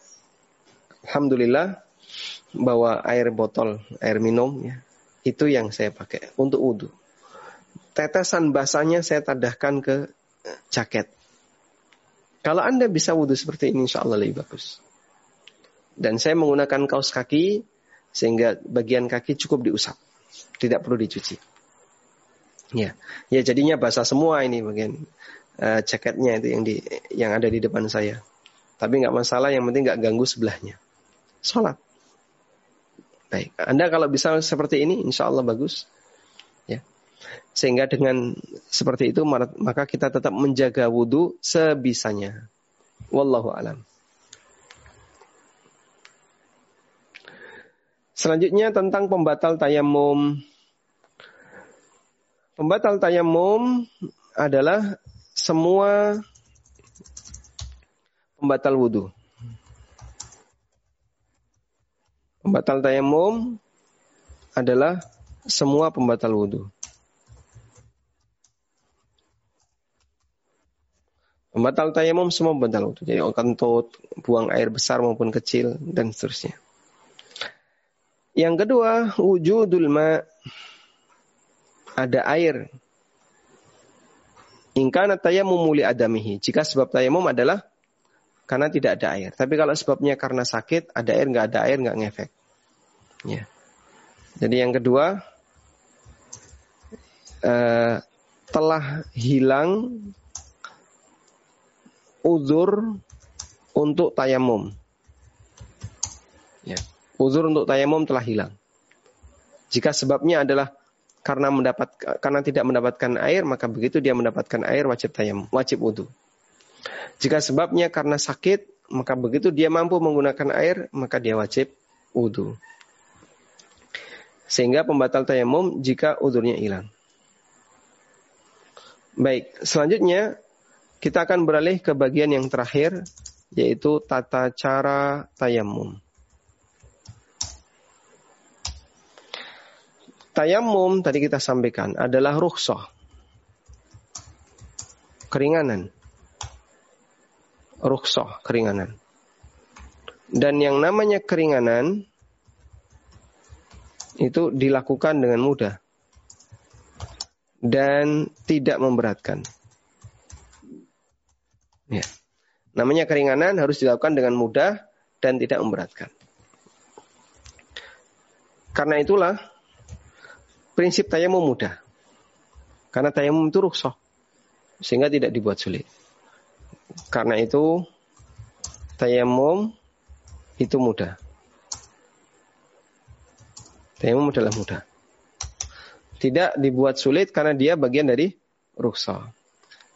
Alhamdulillah, bawa air botol, air minum, ya, itu yang saya pakai untuk wudhu. Tetesan basahnya saya tadahkan ke jaket. Kalau Anda bisa wudhu seperti ini, insya Allah lebih bagus. Dan saya menggunakan kaos kaki, sehingga bagian kaki cukup diusap. Tidak perlu dicuci. Ya, ya jadinya basah semua ini bagian uh, jaketnya itu yang di yang ada di depan saya. Tapi nggak masalah, yang penting nggak ganggu sebelahnya. Sholat. Baik, Anda kalau bisa seperti ini, insya Allah bagus. Sehingga dengan seperti itu maka kita tetap menjaga wudhu sebisanya. Wallahu alam. Selanjutnya tentang pembatal tayamum. Pembatal tayamum adalah semua pembatal wudhu. Pembatal tayamum adalah semua pembatal wudhu. Pembatal tayamum semua pembatal wudhu. Jadi kentut, buang air besar maupun kecil dan seterusnya. Yang kedua, wujudul ma ada air. Ingkana tayamum muli adamihi. Jika sebab tayamum adalah karena tidak ada air. Tapi kalau sebabnya karena sakit, ada air nggak ada air nggak ngefek. Ya. Jadi yang kedua uh, telah hilang uzur untuk tayamum. Ya. Uzur untuk tayamum telah hilang. Jika sebabnya adalah karena mendapat karena tidak mendapatkan air, maka begitu dia mendapatkan air wajib tayamum, wajib wudhu. Jika sebabnya karena sakit, maka begitu dia mampu menggunakan air, maka dia wajib wudhu. Sehingga pembatal tayamum jika udurnya hilang. Baik, selanjutnya kita akan beralih ke bagian yang terakhir, yaitu tata cara tayamum. Tayamum tadi kita sampaikan adalah rukhsah. Keringanan rukhsah, keringanan. Dan yang namanya keringanan itu dilakukan dengan mudah dan tidak memberatkan. Ya. Namanya keringanan harus dilakukan dengan mudah dan tidak memberatkan. Karena itulah prinsip tayamum mudah. Karena tayamum itu rukhsah. Sehingga tidak dibuat sulit. Karena itu tayamum itu mudah. Tayamum adalah mudah. Tidak dibuat sulit karena dia bagian dari ruksa.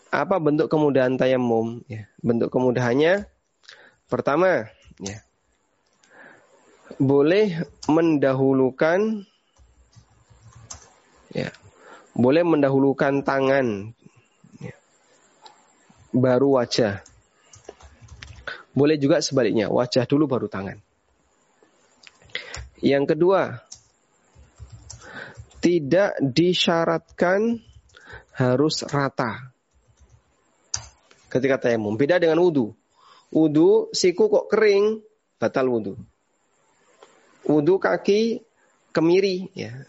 Apa bentuk kemudahan tayamum? Ya, bentuk kemudahannya pertama, ya, boleh mendahulukan ya, boleh mendahulukan tangan baru wajah. Boleh juga sebaliknya, wajah dulu baru tangan. Yang kedua, tidak disyaratkan harus rata. Ketika tayamum, beda dengan wudhu. Wudhu, siku kok kering, batal wudhu. Wudhu kaki kemiri, ya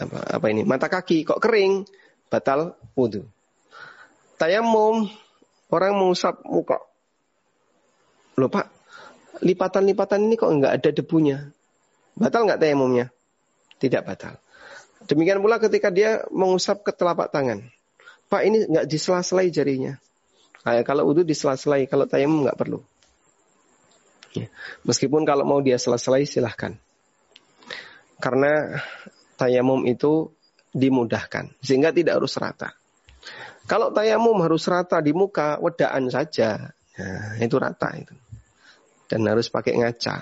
apa, apa ini mata kaki kok kering, batal wudhu. Tayamum Orang mengusap muka. Loh pak, lipatan-lipatan ini kok nggak ada debunya. Batal nggak tayamumnya? Tidak batal. Demikian pula ketika dia mengusap ke telapak tangan. Pak ini nggak disela-selai jarinya. Nah, kalau wudhu disela-selai, kalau tayamum nggak perlu. Ya. Meskipun kalau mau dia sela-selai silahkan. Karena tayamum itu dimudahkan. Sehingga tidak harus rata. Kalau tayamum harus rata di muka, wedaan saja. Nah, itu rata itu. Dan harus pakai ngaca.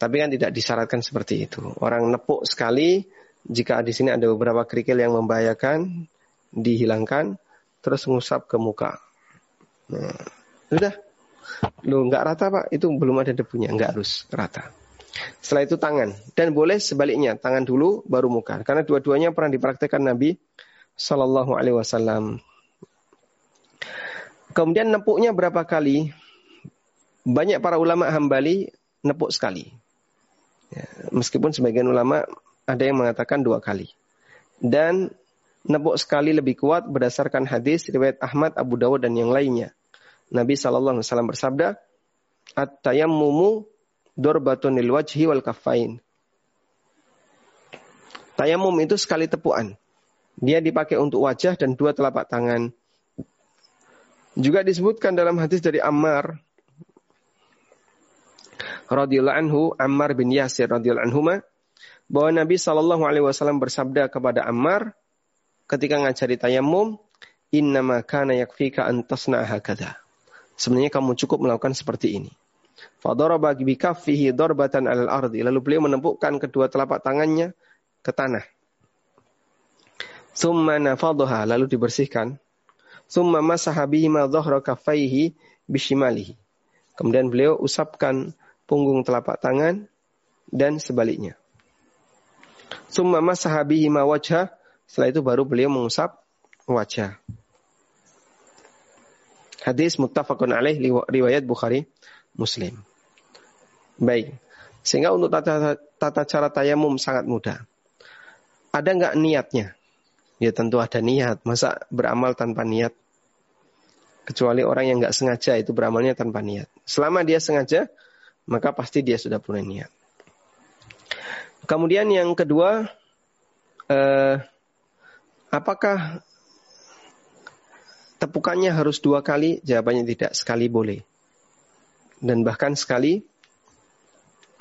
Tapi kan tidak disyaratkan seperti itu. Orang nepuk sekali, jika di sini ada beberapa kerikil yang membahayakan, dihilangkan, terus ngusap ke muka. Nah, sudah. Lu nggak rata pak, itu belum ada debunya, nggak harus rata. Setelah itu tangan dan boleh sebaliknya tangan dulu baru muka karena dua-duanya pernah dipraktekkan Nabi Sallallahu Alaihi Wasallam. Kemudian nepuknya berapa kali? Banyak para ulama hambali nepuk sekali. Ya, meskipun sebagian ulama ada yang mengatakan dua kali. Dan nepuk sekali lebih kuat berdasarkan hadis riwayat Ahmad, Abu Dawud dan yang lainnya. Nabi Shallallahu Alaihi Wasallam bersabda, "At-tayammumu wajhi wal kafain." Tayamum itu sekali tepuan. Dia dipakai untuk wajah dan dua telapak tangan. Juga disebutkan dalam hadis dari Ammar radhiyallahu anhu, Ammar bin Yasir radhiyallahu anhu bahwa Nabi Shallallahu alaihi wasallam bersabda kepada Ammar ketika ngajari tayamum, "Innama kana yakfika an tasna'a hakadha." Sebenarnya kamu cukup melakukan seperti ini. Fadaraba bi kaffihi darbatan 'alal ardi. Lalu beliau menempukkan kedua telapak tangannya ke tanah. Summa nafadhaha lalu dibersihkan. Summa masaha bihima dhahra kaffaihi bishimalihi. Kemudian beliau usapkan punggung telapak tangan dan sebaliknya. Summa masaha bihima wajha. Setelah itu baru beliau mengusap wajah. Hadis muttafaqun alaih riwayat Bukhari Muslim. Baik. Sehingga untuk tata, tata cara tayamum sangat mudah. Ada nggak niatnya? Ya tentu ada niat. Masa beramal tanpa niat? Kecuali orang yang nggak sengaja itu beramalnya tanpa niat. Selama dia sengaja, maka pasti dia sudah punya niat. Kemudian yang kedua, eh, apakah tepukannya harus dua kali? Jawabannya tidak, sekali boleh. Dan bahkan sekali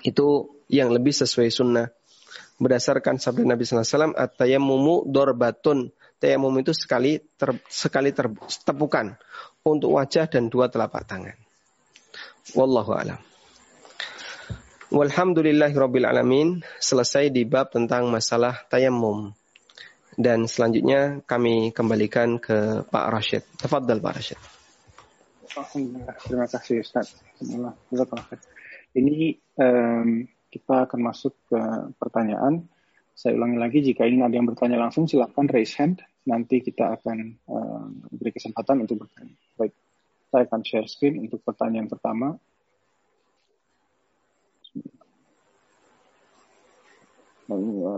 itu yang lebih sesuai sunnah. Berdasarkan sabda Nabi SAW, at-tayammumu dorbatun. Tayamum itu sekali ter, sekali ter, tepukan untuk wajah dan dua telapak tangan. Wallahu alam. Walhamdulillahirabbil alamin. Selesai di bab tentang masalah tayamum. Dan selanjutnya kami kembalikan ke Pak Rashid. Tafadhal Pak Rashid. Terima kasih Ustaz. Ini um, kita akan masuk ke pertanyaan. Saya ulangi lagi, jika ingin ada yang bertanya langsung, silakan raise hand. Nanti kita akan uh, beri kesempatan untuk bertanya. Baik, saya akan share screen untuk pertanyaan pertama.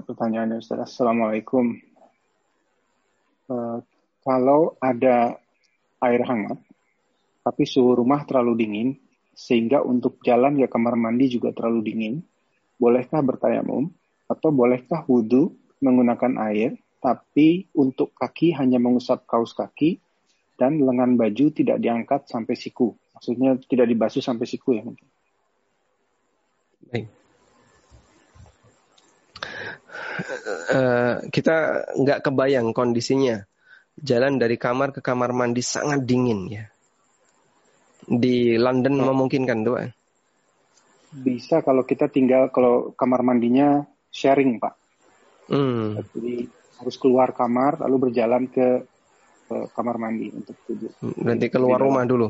Pertanyaannya Ustaz, Assalamualaikum. Uh, kalau ada air hangat, tapi suhu rumah terlalu dingin, sehingga untuk jalan ke kamar mandi juga terlalu dingin, bolehkah bertayamum atau bolehkah wudhu menggunakan air, tapi untuk kaki hanya mengusap kaus kaki dan lengan baju tidak diangkat sampai siku. Maksudnya tidak dibasuh sampai siku ya mungkin. Baik. Uh, kita nggak kebayang kondisinya. Jalan dari kamar ke kamar mandi sangat dingin ya. Di London oh. memungkinkan tuh bisa kalau kita tinggal kalau kamar mandinya sharing pak. Hmm. Jadi harus keluar kamar lalu berjalan ke, ke kamar mandi untuk tidur. Nanti keluar di rumah dulu.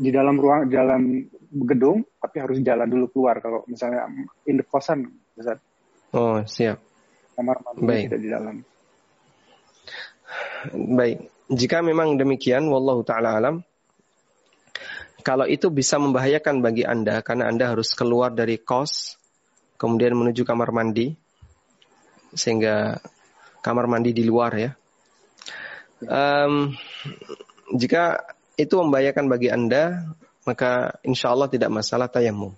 Di dalam ruang dalam gedung tapi harus jalan dulu keluar kalau misalnya in the kosan. Oh siap. Kamar mandi Baik. tidak di dalam. Baik. Jika memang demikian, wallahu taala alam, kalau itu bisa membahayakan bagi Anda karena Anda harus keluar dari kos kemudian menuju kamar mandi sehingga kamar mandi di luar ya. Um, jika itu membahayakan bagi Anda, maka insya Allah tidak masalah tayamum.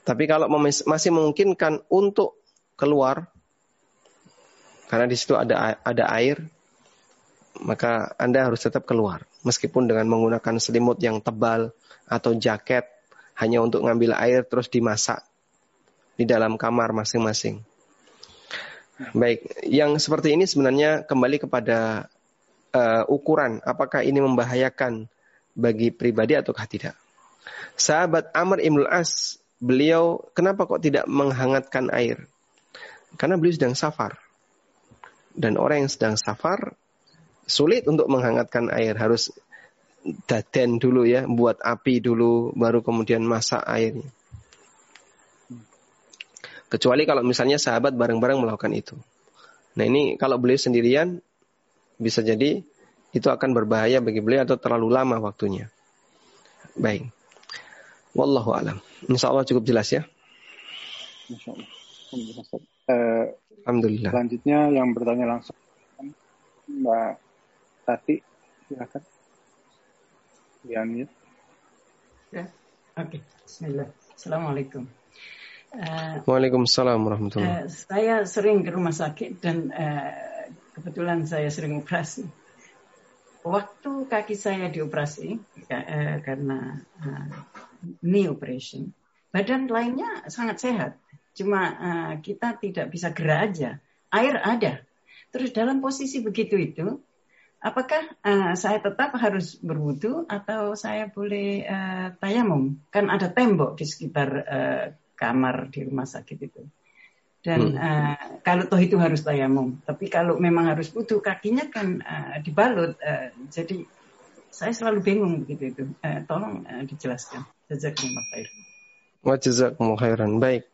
Tapi kalau masih memungkinkan untuk keluar, karena di situ ada ada air, maka Anda harus tetap keluar. Meskipun dengan menggunakan selimut yang tebal atau jaket hanya untuk ngambil air terus dimasak di dalam kamar masing-masing. Baik, yang seperti ini sebenarnya kembali kepada uh, ukuran apakah ini membahayakan bagi pribadi ataukah tidak. Sahabat Amr Ibn As, beliau kenapa kok tidak menghangatkan air? Karena beliau sedang safar. Dan orang yang sedang safar sulit untuk menghangatkan air. Harus daden dulu ya buat api dulu baru kemudian masak airnya kecuali kalau misalnya sahabat bareng-bareng melakukan itu. Nah ini kalau beliau sendirian bisa jadi itu akan berbahaya bagi beliau atau terlalu lama waktunya. Baik. Wallahu alam. Insya Allah cukup jelas ya Alhamdulillah. Selanjutnya yang bertanya langsung Mbak Tati, silakan. Ya, Ya, oke. Okay. Bismillah. Assalamualaikum. Uh, Waalaikumsalam warahmatullahi uh, Saya sering ke rumah sakit dan uh, kebetulan saya sering operasi. Waktu kaki saya dioperasi uh, karena uh, knee operation, badan lainnya sangat sehat. Cuma uh, kita tidak bisa gerak aja. Air ada. Terus dalam posisi begitu itu, apakah uh, saya tetap harus berwudu atau saya boleh uh, tayamum? Kan ada tembok di sekitar uh, kamar di rumah sakit itu. Dan hmm. uh, kalau toh itu harus tayamum, tapi kalau memang harus wudu kakinya kan uh, dibalut. Uh, jadi saya selalu bingung begitu itu. Uh, tolong uh, dijelaskan. Jazakumullah khairan. Wa jazakumullah khairan. Baik.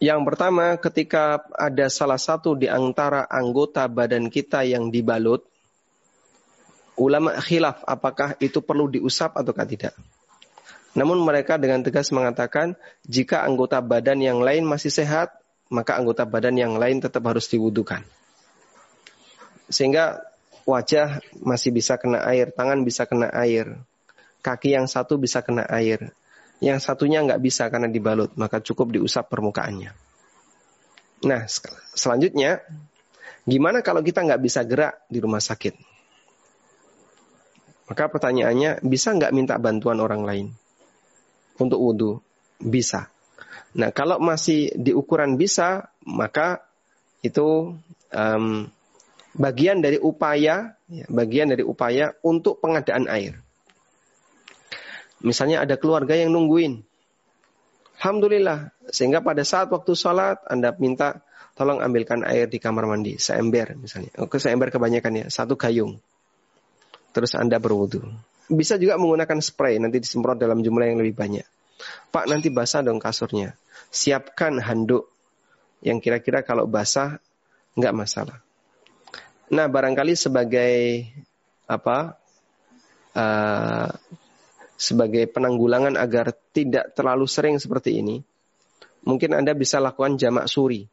Yang pertama, ketika ada salah satu di antara anggota badan kita yang dibalut, ulama khilaf apakah itu perlu diusap ataukah tidak. Namun mereka dengan tegas mengatakan jika anggota badan yang lain masih sehat, maka anggota badan yang lain tetap harus diwudukan. Sehingga wajah masih bisa kena air, tangan bisa kena air, kaki yang satu bisa kena air, yang satunya nggak bisa karena dibalut, maka cukup diusap permukaannya. Nah, selanjutnya, gimana kalau kita nggak bisa gerak di rumah sakit? Maka pertanyaannya, bisa nggak minta bantuan orang lain untuk wudhu? Bisa. Nah, kalau masih di ukuran bisa, maka itu um, bagian dari upaya, ya, bagian dari upaya untuk pengadaan air. Misalnya ada keluarga yang nungguin. Alhamdulillah, sehingga pada saat waktu sholat Anda minta tolong ambilkan air di kamar mandi, seember misalnya. Oke, seember kebanyakan ya, satu gayung. Terus Anda berwudu. Bisa juga menggunakan spray, nanti disemprot dalam jumlah yang lebih banyak. Pak, nanti basah dong kasurnya. Siapkan handuk yang kira-kira kalau basah nggak masalah. Nah, barangkali sebagai apa? Uh, sebagai penanggulangan agar tidak terlalu sering seperti ini, mungkin Anda bisa lakukan jamak suri.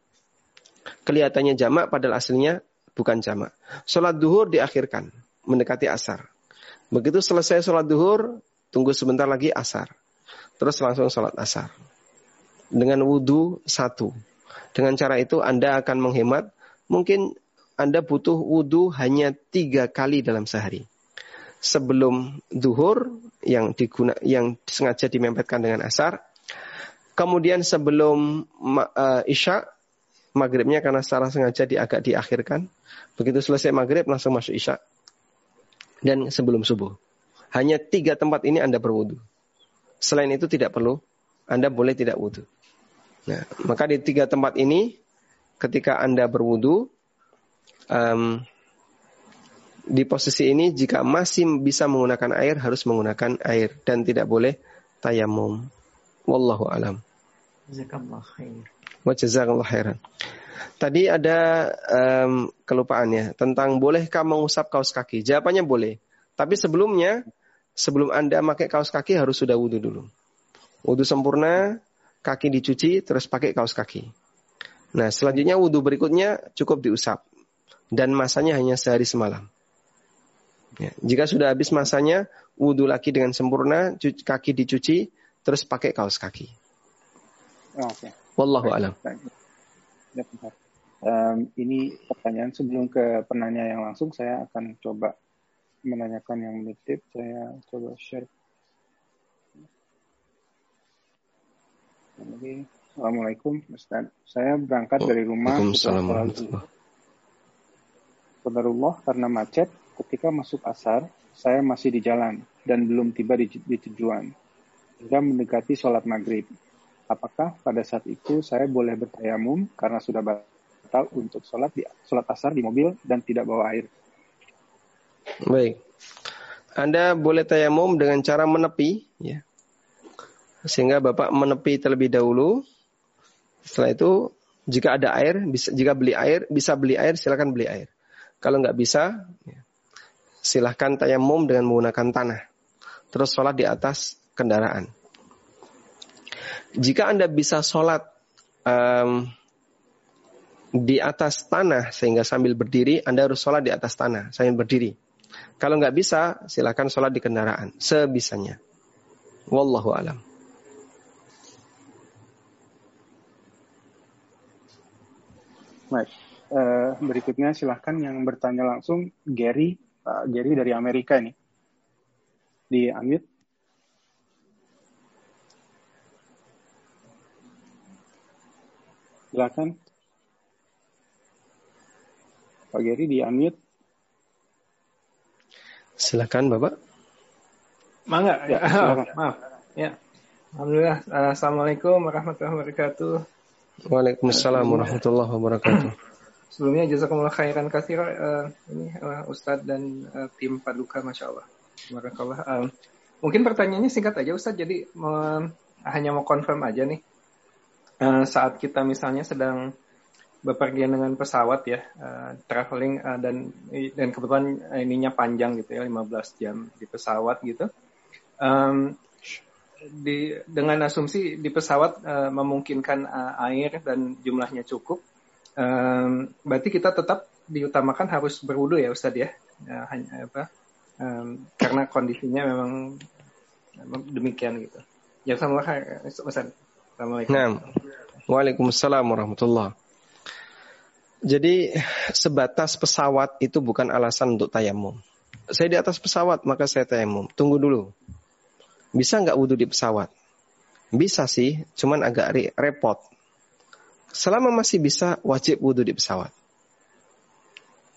Kelihatannya jamak padahal aslinya bukan jamak. Sholat duhur diakhirkan, mendekati asar. Begitu selesai sholat duhur, tunggu sebentar lagi asar. Terus langsung sholat asar. Dengan wudhu satu. Dengan cara itu Anda akan menghemat mungkin anda butuh wudhu hanya tiga kali dalam sehari. Sebelum duhur yang diguna, yang sengaja dimempetkan dengan asar. Kemudian sebelum uh, isya, maghribnya karena secara sengaja di, agak diakhirkan. Begitu selesai maghrib langsung masuk isya. Dan sebelum subuh. Hanya tiga tempat ini Anda berwudhu. Selain itu tidak perlu, Anda boleh tidak wudhu. Nah, maka di tiga tempat ini, ketika Anda berwudhu, um, di posisi ini jika masih bisa menggunakan air harus menggunakan air dan tidak boleh tayamum. Wallahu alam. Jazakallah khairan. Tadi ada um, kelupaan ya tentang bolehkah mengusap kaos kaki. Jawabannya boleh. Tapi sebelumnya sebelum Anda pakai kaos kaki harus sudah wudhu dulu. Wudhu sempurna, kaki dicuci, terus pakai kaos kaki. Nah, selanjutnya wudhu berikutnya cukup diusap dan masanya hanya sehari semalam. Ya, jika sudah habis masanya, wudhu lagi dengan sempurna, cuci, kaki dicuci, terus pakai kaos kaki. Oke. Okay. Wallahu alam. Um, ini pertanyaan sebelum ke penanya yang langsung, saya akan coba menanyakan yang menitip. Saya coba share. Assalamualaikum, Ustaz. Saya berangkat dari rumah setelah Qadarullah karena macet, ketika masuk asar, saya masih di jalan dan belum tiba di, di tujuan. Hingga mendekati sholat maghrib. Apakah pada saat itu saya boleh bertayamum karena sudah batal untuk sholat di sholat asar di mobil dan tidak bawa air? Baik. Anda boleh tayamum dengan cara menepi, ya. Sehingga Bapak menepi terlebih dahulu. Setelah itu, jika ada air, bisa jika beli air, bisa beli air, silakan beli air. Kalau nggak bisa, ya, silahkan tayamum dengan menggunakan tanah. Terus sholat di atas kendaraan. Jika Anda bisa sholat um, di atas tanah sehingga sambil berdiri, Anda harus sholat di atas tanah sambil berdiri. Kalau nggak bisa, silahkan sholat di kendaraan sebisanya. Wallahu alam. Baik uh, berikutnya silahkan yang bertanya langsung Gary uh, Gary dari Amerika ini. Di unmute. Silakan. Pak Gary di unmute. Silakan Bapak. Mangga ya, maaf. Ya. Alhamdulillah Assalamualaikum warahmatullahi wabarakatuh. Waalaikumsalam warahmatullahi wabarakatuh Sebelumnya jazakumullah khairan kasih uh, ini uh, Ustadz dan uh, tim Paduka Masya Allah. Uh, mungkin pertanyaannya singkat aja Ustadz. Jadi uh, hanya mau confirm aja nih. Uh, saat kita misalnya sedang bepergian dengan pesawat ya, uh, traveling uh, dan dan kebetulan ininya panjang gitu ya, 15 jam di pesawat gitu. Um, di dengan asumsi di pesawat uh, memungkinkan uh, air dan jumlahnya cukup um, berarti kita tetap diutamakan harus berwudu ya Ustadz ya, ya hanya apa um, karena kondisinya memang, demikian gitu. Ya sama. Assalamualaikum. Waalaikumsalam warahmatullah. Jadi sebatas pesawat itu bukan alasan untuk tayamum. Saya di atas pesawat maka saya tayamum. Tunggu dulu. Bisa nggak wudhu di pesawat? Bisa sih, cuman agak repot. Selama masih bisa, wajib wudhu di pesawat.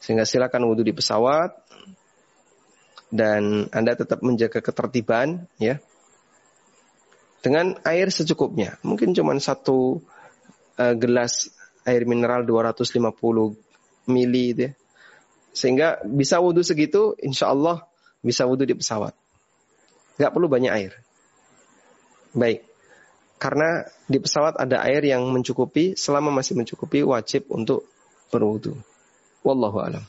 Sehingga silakan wudhu di pesawat dan Anda tetap menjaga ketertiban ya. Dengan air secukupnya. Mungkin cuma satu uh, gelas air mineral 250 mili itu ya. Sehingga bisa wudhu segitu, insya Allah bisa wudhu di pesawat. Gak perlu banyak air. Baik. Karena di pesawat ada air yang mencukupi, selama masih mencukupi wajib untuk berwudu. Wallahu alam.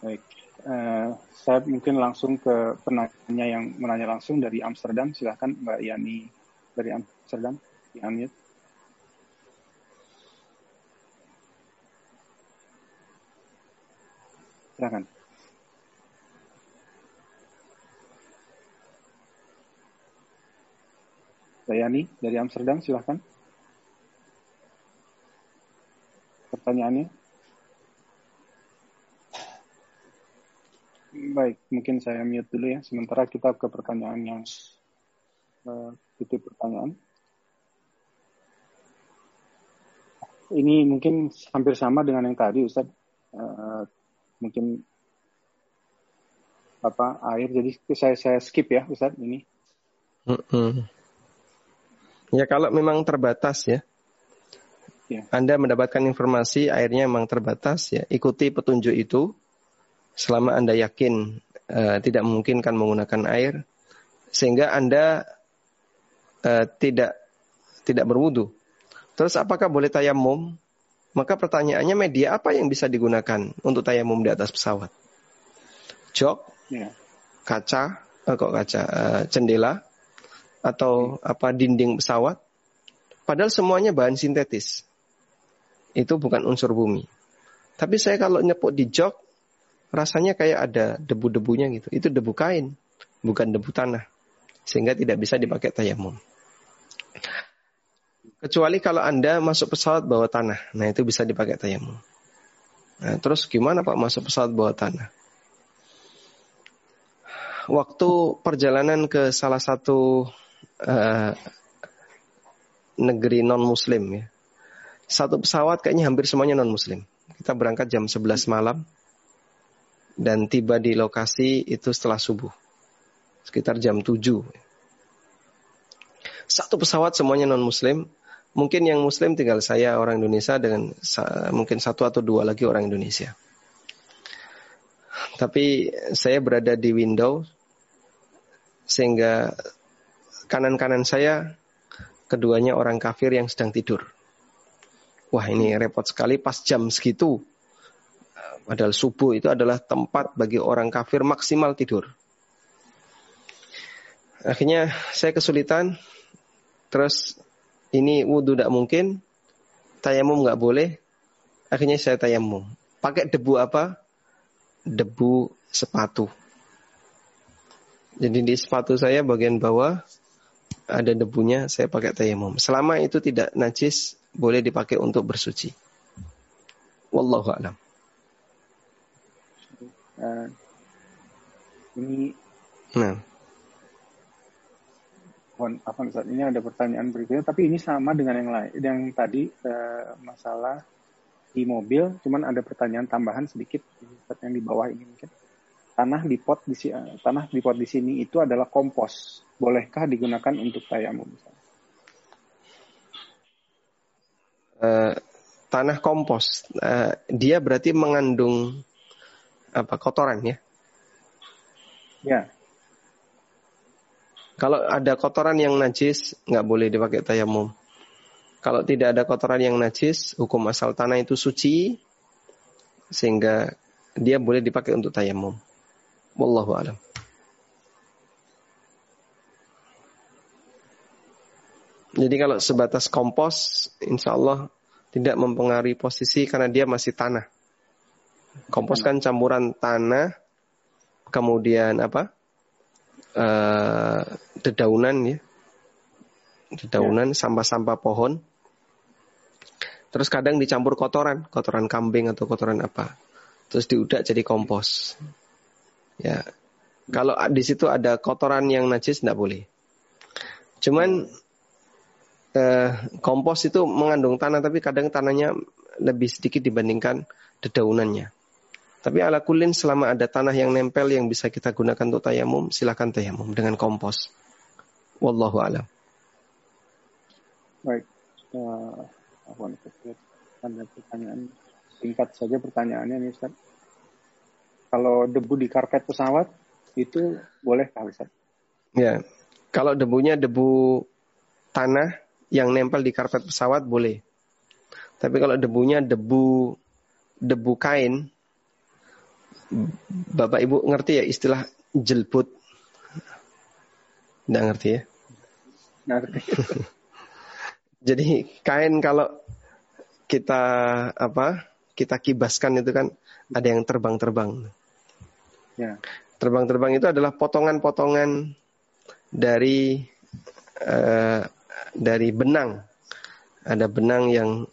Baik. Uh, saya mungkin langsung ke penanya yang menanya langsung dari Amsterdam. Silahkan Mbak Yani dari Amsterdam. Di unmute. Silahkan. Dayani dari Amsterdam, silahkan. Pertanyaannya. Baik, mungkin saya mute dulu ya. Sementara kita ke pertanyaan yang uh, pertanyaan. Ini mungkin hampir sama dengan yang tadi, Ustaz. Uh, mungkin apa air. Jadi saya saya skip ya, Ustaz. Ini. Mm -hmm. Ya kalau memang terbatas ya. ya. Anda mendapatkan informasi airnya memang terbatas ya, ikuti petunjuk itu selama Anda yakin uh, tidak memungkinkan menggunakan air sehingga Anda uh, tidak tidak berwudu. Terus apakah boleh tayamum? Maka pertanyaannya media apa yang bisa digunakan untuk tayamum di atas pesawat? Jok, ya. kaca, eh, kok kaca, uh, jendela, atau apa dinding pesawat. Padahal semuanya bahan sintetis. Itu bukan unsur bumi. Tapi saya kalau nyepuk di jok, rasanya kayak ada debu-debunya gitu. Itu debu kain, bukan debu tanah. Sehingga tidak bisa dipakai tayamum. Kecuali kalau Anda masuk pesawat bawa tanah. Nah itu bisa dipakai tayamum. Nah, terus gimana Pak masuk pesawat bawa tanah? Waktu perjalanan ke salah satu uh, negeri non muslim ya. Satu pesawat kayaknya hampir semuanya non muslim. Kita berangkat jam 11 malam dan tiba di lokasi itu setelah subuh. Sekitar jam 7. Satu pesawat semuanya non muslim. Mungkin yang muslim tinggal saya orang Indonesia dengan mungkin satu atau dua lagi orang Indonesia. Tapi saya berada di window sehingga kanan-kanan saya keduanya orang kafir yang sedang tidur. Wah ini repot sekali pas jam segitu. Padahal subuh itu adalah tempat bagi orang kafir maksimal tidur. Akhirnya saya kesulitan. Terus ini wudhu tidak mungkin. Tayamum nggak boleh. Akhirnya saya tayamum. Pakai debu apa? Debu sepatu. Jadi di sepatu saya bagian bawah ada debunya, saya pakai tayamum. Selama itu tidak najis, boleh dipakai untuk bersuci. Wallahu a'lam. Uh, ini nah. apa saat ini ada pertanyaan berikutnya, tapi ini sama dengan yang lain. Yang tadi uh, masalah di mobil, cuman ada pertanyaan tambahan sedikit yang di bawah ini mungkin tanah di pot di tanah di pot di sini itu adalah kompos. Bolehkah digunakan untuk tayamum Uh, tanah kompos, uh, dia berarti mengandung apa kotoran ya? Ya. Kalau ada kotoran yang najis, nggak boleh dipakai tayamum. Kalau tidak ada kotoran yang najis, hukum asal tanah itu suci, sehingga dia boleh dipakai untuk tayamum. Wallahu alam. Jadi kalau sebatas kompos, insya Allah tidak mempengaruhi posisi karena dia masih tanah. Kompos kan campuran tanah, kemudian apa? Uh, dedaunan ya, dedaunan, ya. sampah-sampah pohon. Terus kadang dicampur kotoran, kotoran kambing atau kotoran apa. Terus diudak jadi kompos. Ya, kalau di situ ada kotoran yang najis tidak boleh. Cuman eh, kompos itu mengandung tanah tapi kadang tanahnya lebih sedikit dibandingkan dedaunannya. Tapi ala kulin selama ada tanah yang nempel yang bisa kita gunakan untuk tayamum, silakan tayamum dengan kompos. Wallahu alam. Baik. Uh, ada pertanyaan singkat saja pertanyaannya nih Ustaz. Kalau debu di karpet pesawat itu boleh kah Ustaz? Ya. Kalau debunya debu tanah yang nempel di karpet pesawat boleh. Tapi kalau debunya debu debu kain Bapak Ibu ngerti ya istilah jelbut? Nggak ngerti ya? Ngerti. Jadi kain kalau kita apa? Kita kibaskan itu kan ada yang terbang-terbang. Ya. Terbang-terbang itu adalah potongan-potongan dari uh, dari benang. Ada benang yang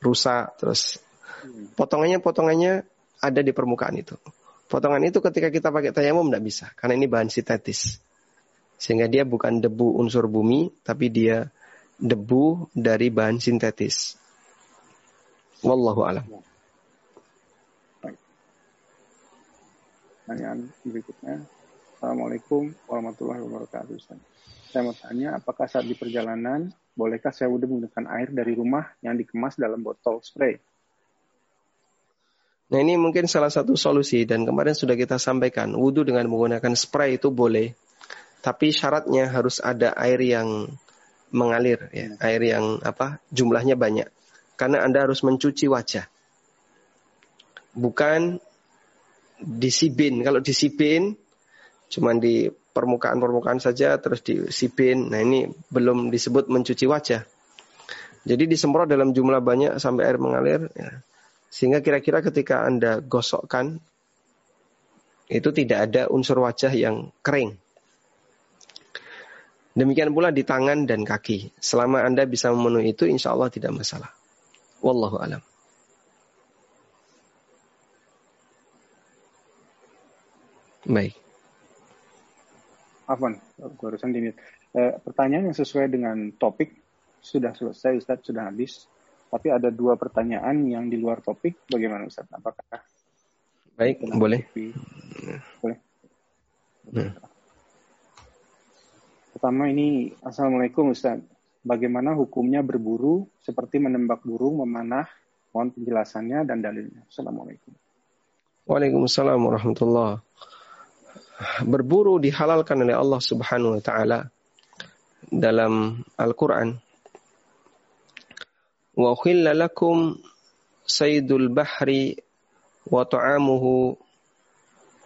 rusak terus hmm. potongannya potongannya ada di permukaan itu. Potongan itu ketika kita pakai tayamum tidak bisa karena ini bahan sintetis. Sehingga dia bukan debu unsur bumi tapi dia debu dari bahan sintetis. Wallahu alam. Pertanyaan berikutnya. Assalamualaikum warahmatullahi wabarakatuh. Saya mau tanya, apakah saat di perjalanan, bolehkah saya wudhu menggunakan air dari rumah yang dikemas dalam botol spray? Nah ini mungkin salah satu solusi dan kemarin sudah kita sampaikan wudhu dengan menggunakan spray itu boleh, tapi syaratnya harus ada air yang mengalir, ya, air yang apa jumlahnya banyak, karena anda harus mencuci wajah, bukan disibin. Kalau disibin cuma di permukaan-permukaan saja terus disibin, nah ini belum disebut mencuci wajah. Jadi disemprot dalam jumlah banyak sampai air mengalir. Ya sehingga kira-kira ketika Anda gosokkan, itu tidak ada unsur wajah yang kering. Demikian pula di tangan dan kaki. Selama Anda bisa memenuhi itu, insya Allah tidak masalah. Wallahu alam. Baik. Afwan, barusan dimit. Eh, pertanyaan yang sesuai dengan topik sudah selesai, Ustaz, sudah habis. Tapi ada dua pertanyaan yang di luar topik. Bagaimana Ustaz? Apakah Baik, boleh. Boleh. Hmm. Pertama ini, Assalamualaikum Ustaz. Bagaimana hukumnya berburu seperti menembak burung, memanah? Mohon penjelasannya dan dalilnya. Assalamualaikum. Waalaikumsalam warahmatullah. Berburu dihalalkan oleh Allah Subhanahu wa taala dalam Al-Qur'an wa khilla lakum saydul bahri wa ta'amuhu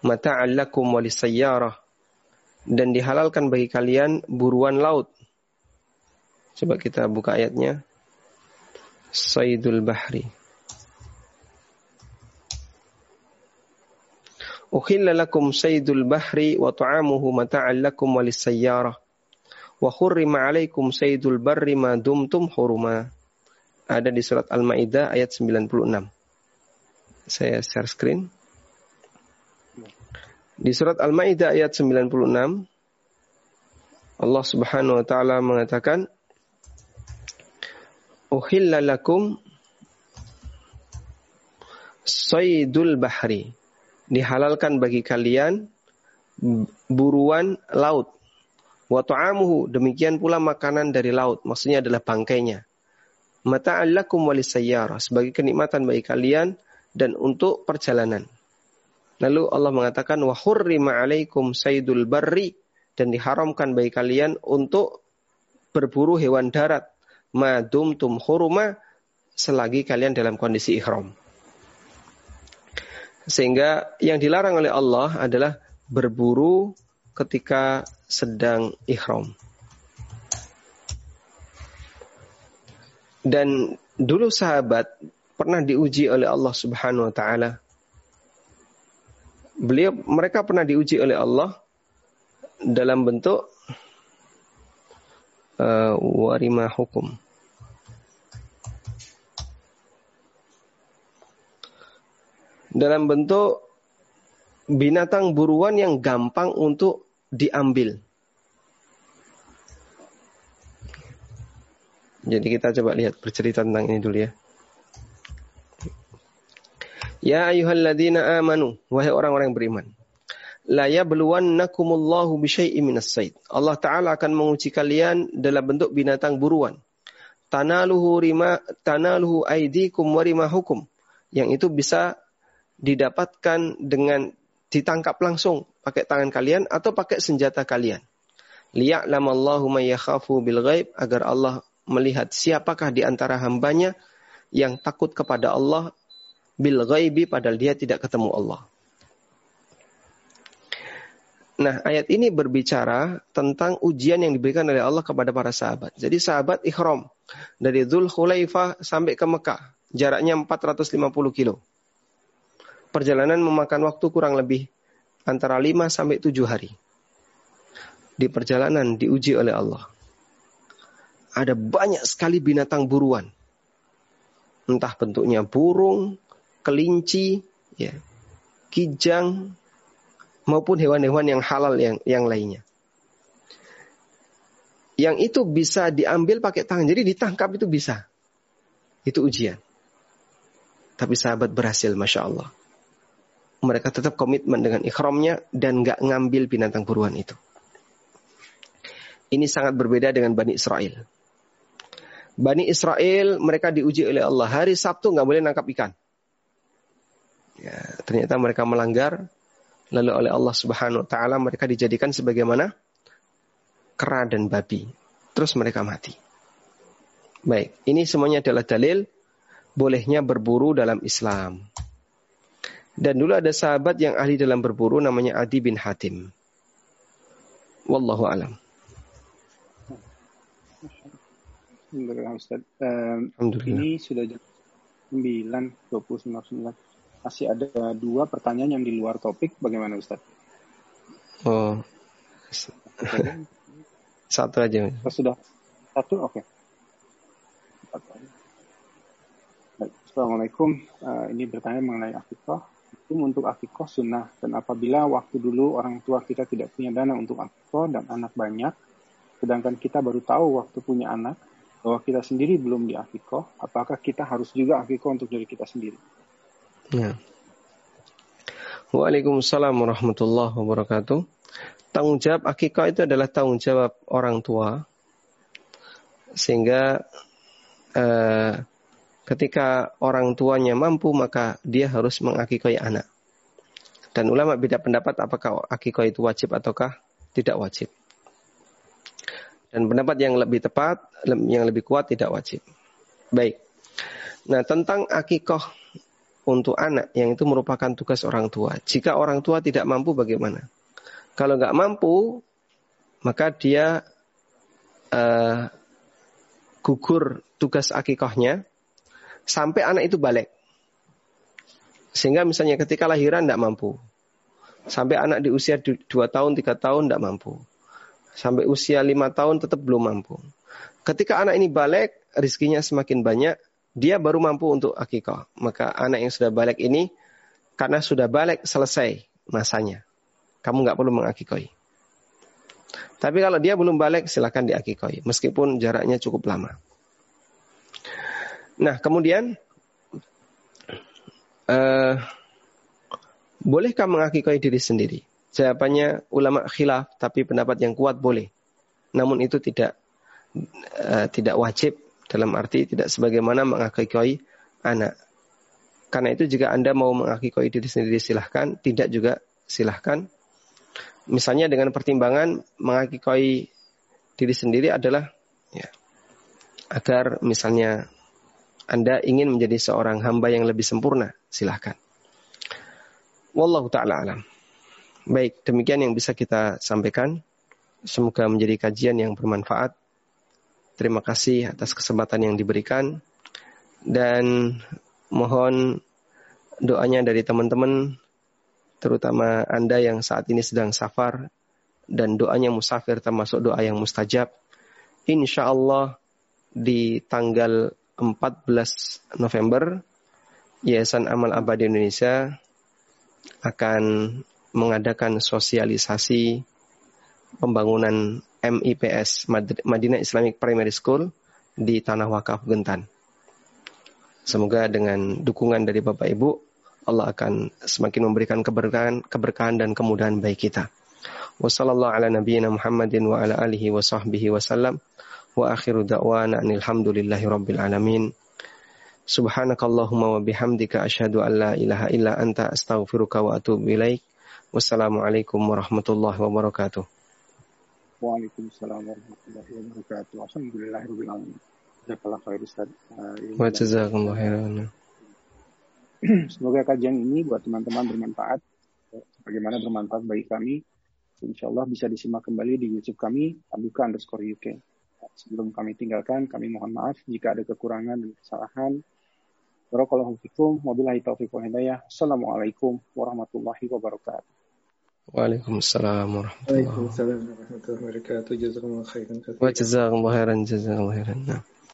mata'an lakum wa lisayyarah dan dihalalkan bagi kalian buruan laut. Coba kita buka ayatnya. Saydul bahri. Ukhilla lakum saydul bahri wa ta'amuhu mata'an lakum wa lisayyarah. Wa khurrima alaikum saydul barri ma dumtum huruma ada di surat Al-Maidah ayat 96. Saya share screen. Di surat Al-Maidah ayat 96 Allah Subhanahu wa taala mengatakan Uhilla lakum saydul bahri. Dihalalkan bagi kalian buruan laut. Wa ta'amuhu demikian pula makanan dari laut, maksudnya adalah bangkainya mata'allakum walisayyara sebagai kenikmatan bagi kalian dan untuk perjalanan. Lalu Allah mengatakan wa hurrima alaikum barri dan diharamkan bagi kalian untuk berburu hewan darat madum tum huruma selagi kalian dalam kondisi ihram. Sehingga yang dilarang oleh Allah adalah berburu ketika sedang ihram. Dan dulu sahabat pernah diuji oleh Allah Subhanahu wa taala. Beliau mereka pernah diuji oleh Allah dalam bentuk uh, warima hukum. Dalam bentuk binatang buruan yang gampang untuk diambil. Jadi kita coba lihat bercerita tentang ini dulu ya. Ya ayyuhalladzina amanu, wahai orang-orang yang beriman. La yabluwannakumullahu bisyai'im minas sayd. Allah Ta'ala akan menguji kalian dalam bentuk binatang buruan. Tanaluhu rima tanaluhu aidikum wa rimahukum. Yang itu bisa didapatkan dengan ditangkap langsung pakai tangan kalian atau pakai senjata kalian. Liya'lamallahu may bil ghaib agar Allah melihat siapakah di antara hambanya yang takut kepada Allah bil ghaibi padahal dia tidak ketemu Allah. Nah, ayat ini berbicara tentang ujian yang diberikan oleh Allah kepada para sahabat. Jadi sahabat ikhram dari Dhul Khulaifah sampai ke Mekah, jaraknya 450 kilo. Perjalanan memakan waktu kurang lebih antara 5 sampai 7 hari. Di perjalanan diuji oleh Allah ada banyak sekali binatang buruan. Entah bentuknya burung, kelinci, ya, kijang, maupun hewan-hewan yang halal yang yang lainnya. Yang itu bisa diambil pakai tangan. Jadi ditangkap itu bisa. Itu ujian. Tapi sahabat berhasil, Masya Allah. Mereka tetap komitmen dengan ikhramnya dan nggak ngambil binatang buruan itu. Ini sangat berbeda dengan Bani Israel. Bani Israel mereka diuji oleh Allah. Hari Sabtu nggak boleh nangkap ikan. Ya, ternyata mereka melanggar. Lalu oleh Allah Subhanahu Wa Taala mereka dijadikan sebagaimana kera dan babi. Terus mereka mati. Baik, ini semuanya adalah dalil bolehnya berburu dalam Islam. Dan dulu ada sahabat yang ahli dalam berburu namanya Adi bin Hatim. Wallahu alam. Alhamdulillah Ustaz. Um, Alhamdulillah. Ini sudah jam 9, 29, Masih ada dua pertanyaan yang di luar topik. Bagaimana Ustaz? Oh. Satu aja. Oh, sudah satu? Oke. Okay. Assalamualaikum. Uh, ini bertanya mengenai akikah. Hukum untuk akikah sunnah. Dan apabila waktu dulu orang tua kita tidak punya dana untuk akikah dan anak banyak, sedangkan kita baru tahu waktu punya anak, bahwa kita sendiri belum di akikoh, apakah kita harus juga akikoh untuk diri kita sendiri? Ya. Waalaikumsalam warahmatullahi wabarakatuh. Tanggung jawab akikah itu adalah tanggung jawab orang tua. Sehingga eh, ketika orang tuanya mampu maka dia harus mengakikoi anak. Dan ulama beda pendapat apakah akikah itu wajib ataukah tidak wajib. Dan pendapat yang lebih tepat, yang lebih kuat tidak wajib. Baik. Nah, tentang akikoh untuk anak yang itu merupakan tugas orang tua. Jika orang tua tidak mampu bagaimana? Kalau nggak mampu, maka dia uh, gugur tugas akikohnya sampai anak itu balik. Sehingga misalnya ketika lahiran tidak mampu. Sampai anak di usia 2 tahun, 3 tahun tidak mampu sampai usia lima tahun tetap belum mampu. Ketika anak ini balik, rizkinya semakin banyak, dia baru mampu untuk akikah. Maka anak yang sudah balik ini, karena sudah balik selesai masanya. Kamu nggak perlu mengakikoi. Tapi kalau dia belum balik, silahkan diakikoi. Meskipun jaraknya cukup lama. Nah, kemudian, uh, bolehkah mengakikoi diri sendiri? Jawabannya ulama khilaf, tapi pendapat yang kuat boleh. Namun itu tidak uh, tidak wajib dalam arti tidak sebagaimana mengakikoi anak. Karena itu jika Anda mau mengakikoi diri sendiri silahkan, tidak juga silahkan. Misalnya dengan pertimbangan mengakikoi diri sendiri adalah ya, agar misalnya Anda ingin menjadi seorang hamba yang lebih sempurna, silahkan. Wallahu ta'ala alam. Baik, demikian yang bisa kita sampaikan. Semoga menjadi kajian yang bermanfaat. Terima kasih atas kesempatan yang diberikan. Dan mohon doanya dari teman-teman terutama Anda yang saat ini sedang safar dan doanya musafir termasuk doa yang mustajab. Insya Allah di tanggal 14 November Yayasan Amal Abadi Indonesia akan mengadakan sosialisasi pembangunan MIPS Madinah Islamic Primary School di Tanah Wakaf Gentan. Semoga dengan dukungan dari Bapak Ibu Allah akan semakin memberikan keberkahan, keberkahan dan kemudahan bagi kita. Ala nabiyyina Muhammadin wa wa. Wa akhiru da'wana alhamdulillahi rabbil alamin. Subhanakallahumma wa bihamdika asyhadu an la ilaha illa anta astaghfiruka wa atubu ilaik. Wassalamualaikum warahmatullahi wabarakatuh. Waalaikumsalam warahmatullahi wabarakatuh. Alhamdulillahirabbil alamin. Jazakallah khair Ustaz. Wa jazakallahu khairan. Semoga kajian ini buat teman-teman bermanfaat. Bagaimana bermanfaat bagi kami. Insya Allah bisa disimak kembali di YouTube kami, Abuka underscore UK. Sebelum kami tinggalkan, kami mohon maaf jika ada kekurangan dan kesalahan. Barakallahu fikum, wabillahi taufiq wa hidayah. Assalamualaikum warahmatullahi wabarakatuh. Waalaikumsalam warahmatullahi wabarakatuh. Waalaikumsalam warahmatullahi wabarakatuh. Jazakumullah khairan. Wa jazakumullah khairan. Jazakumullah khairan. Nah.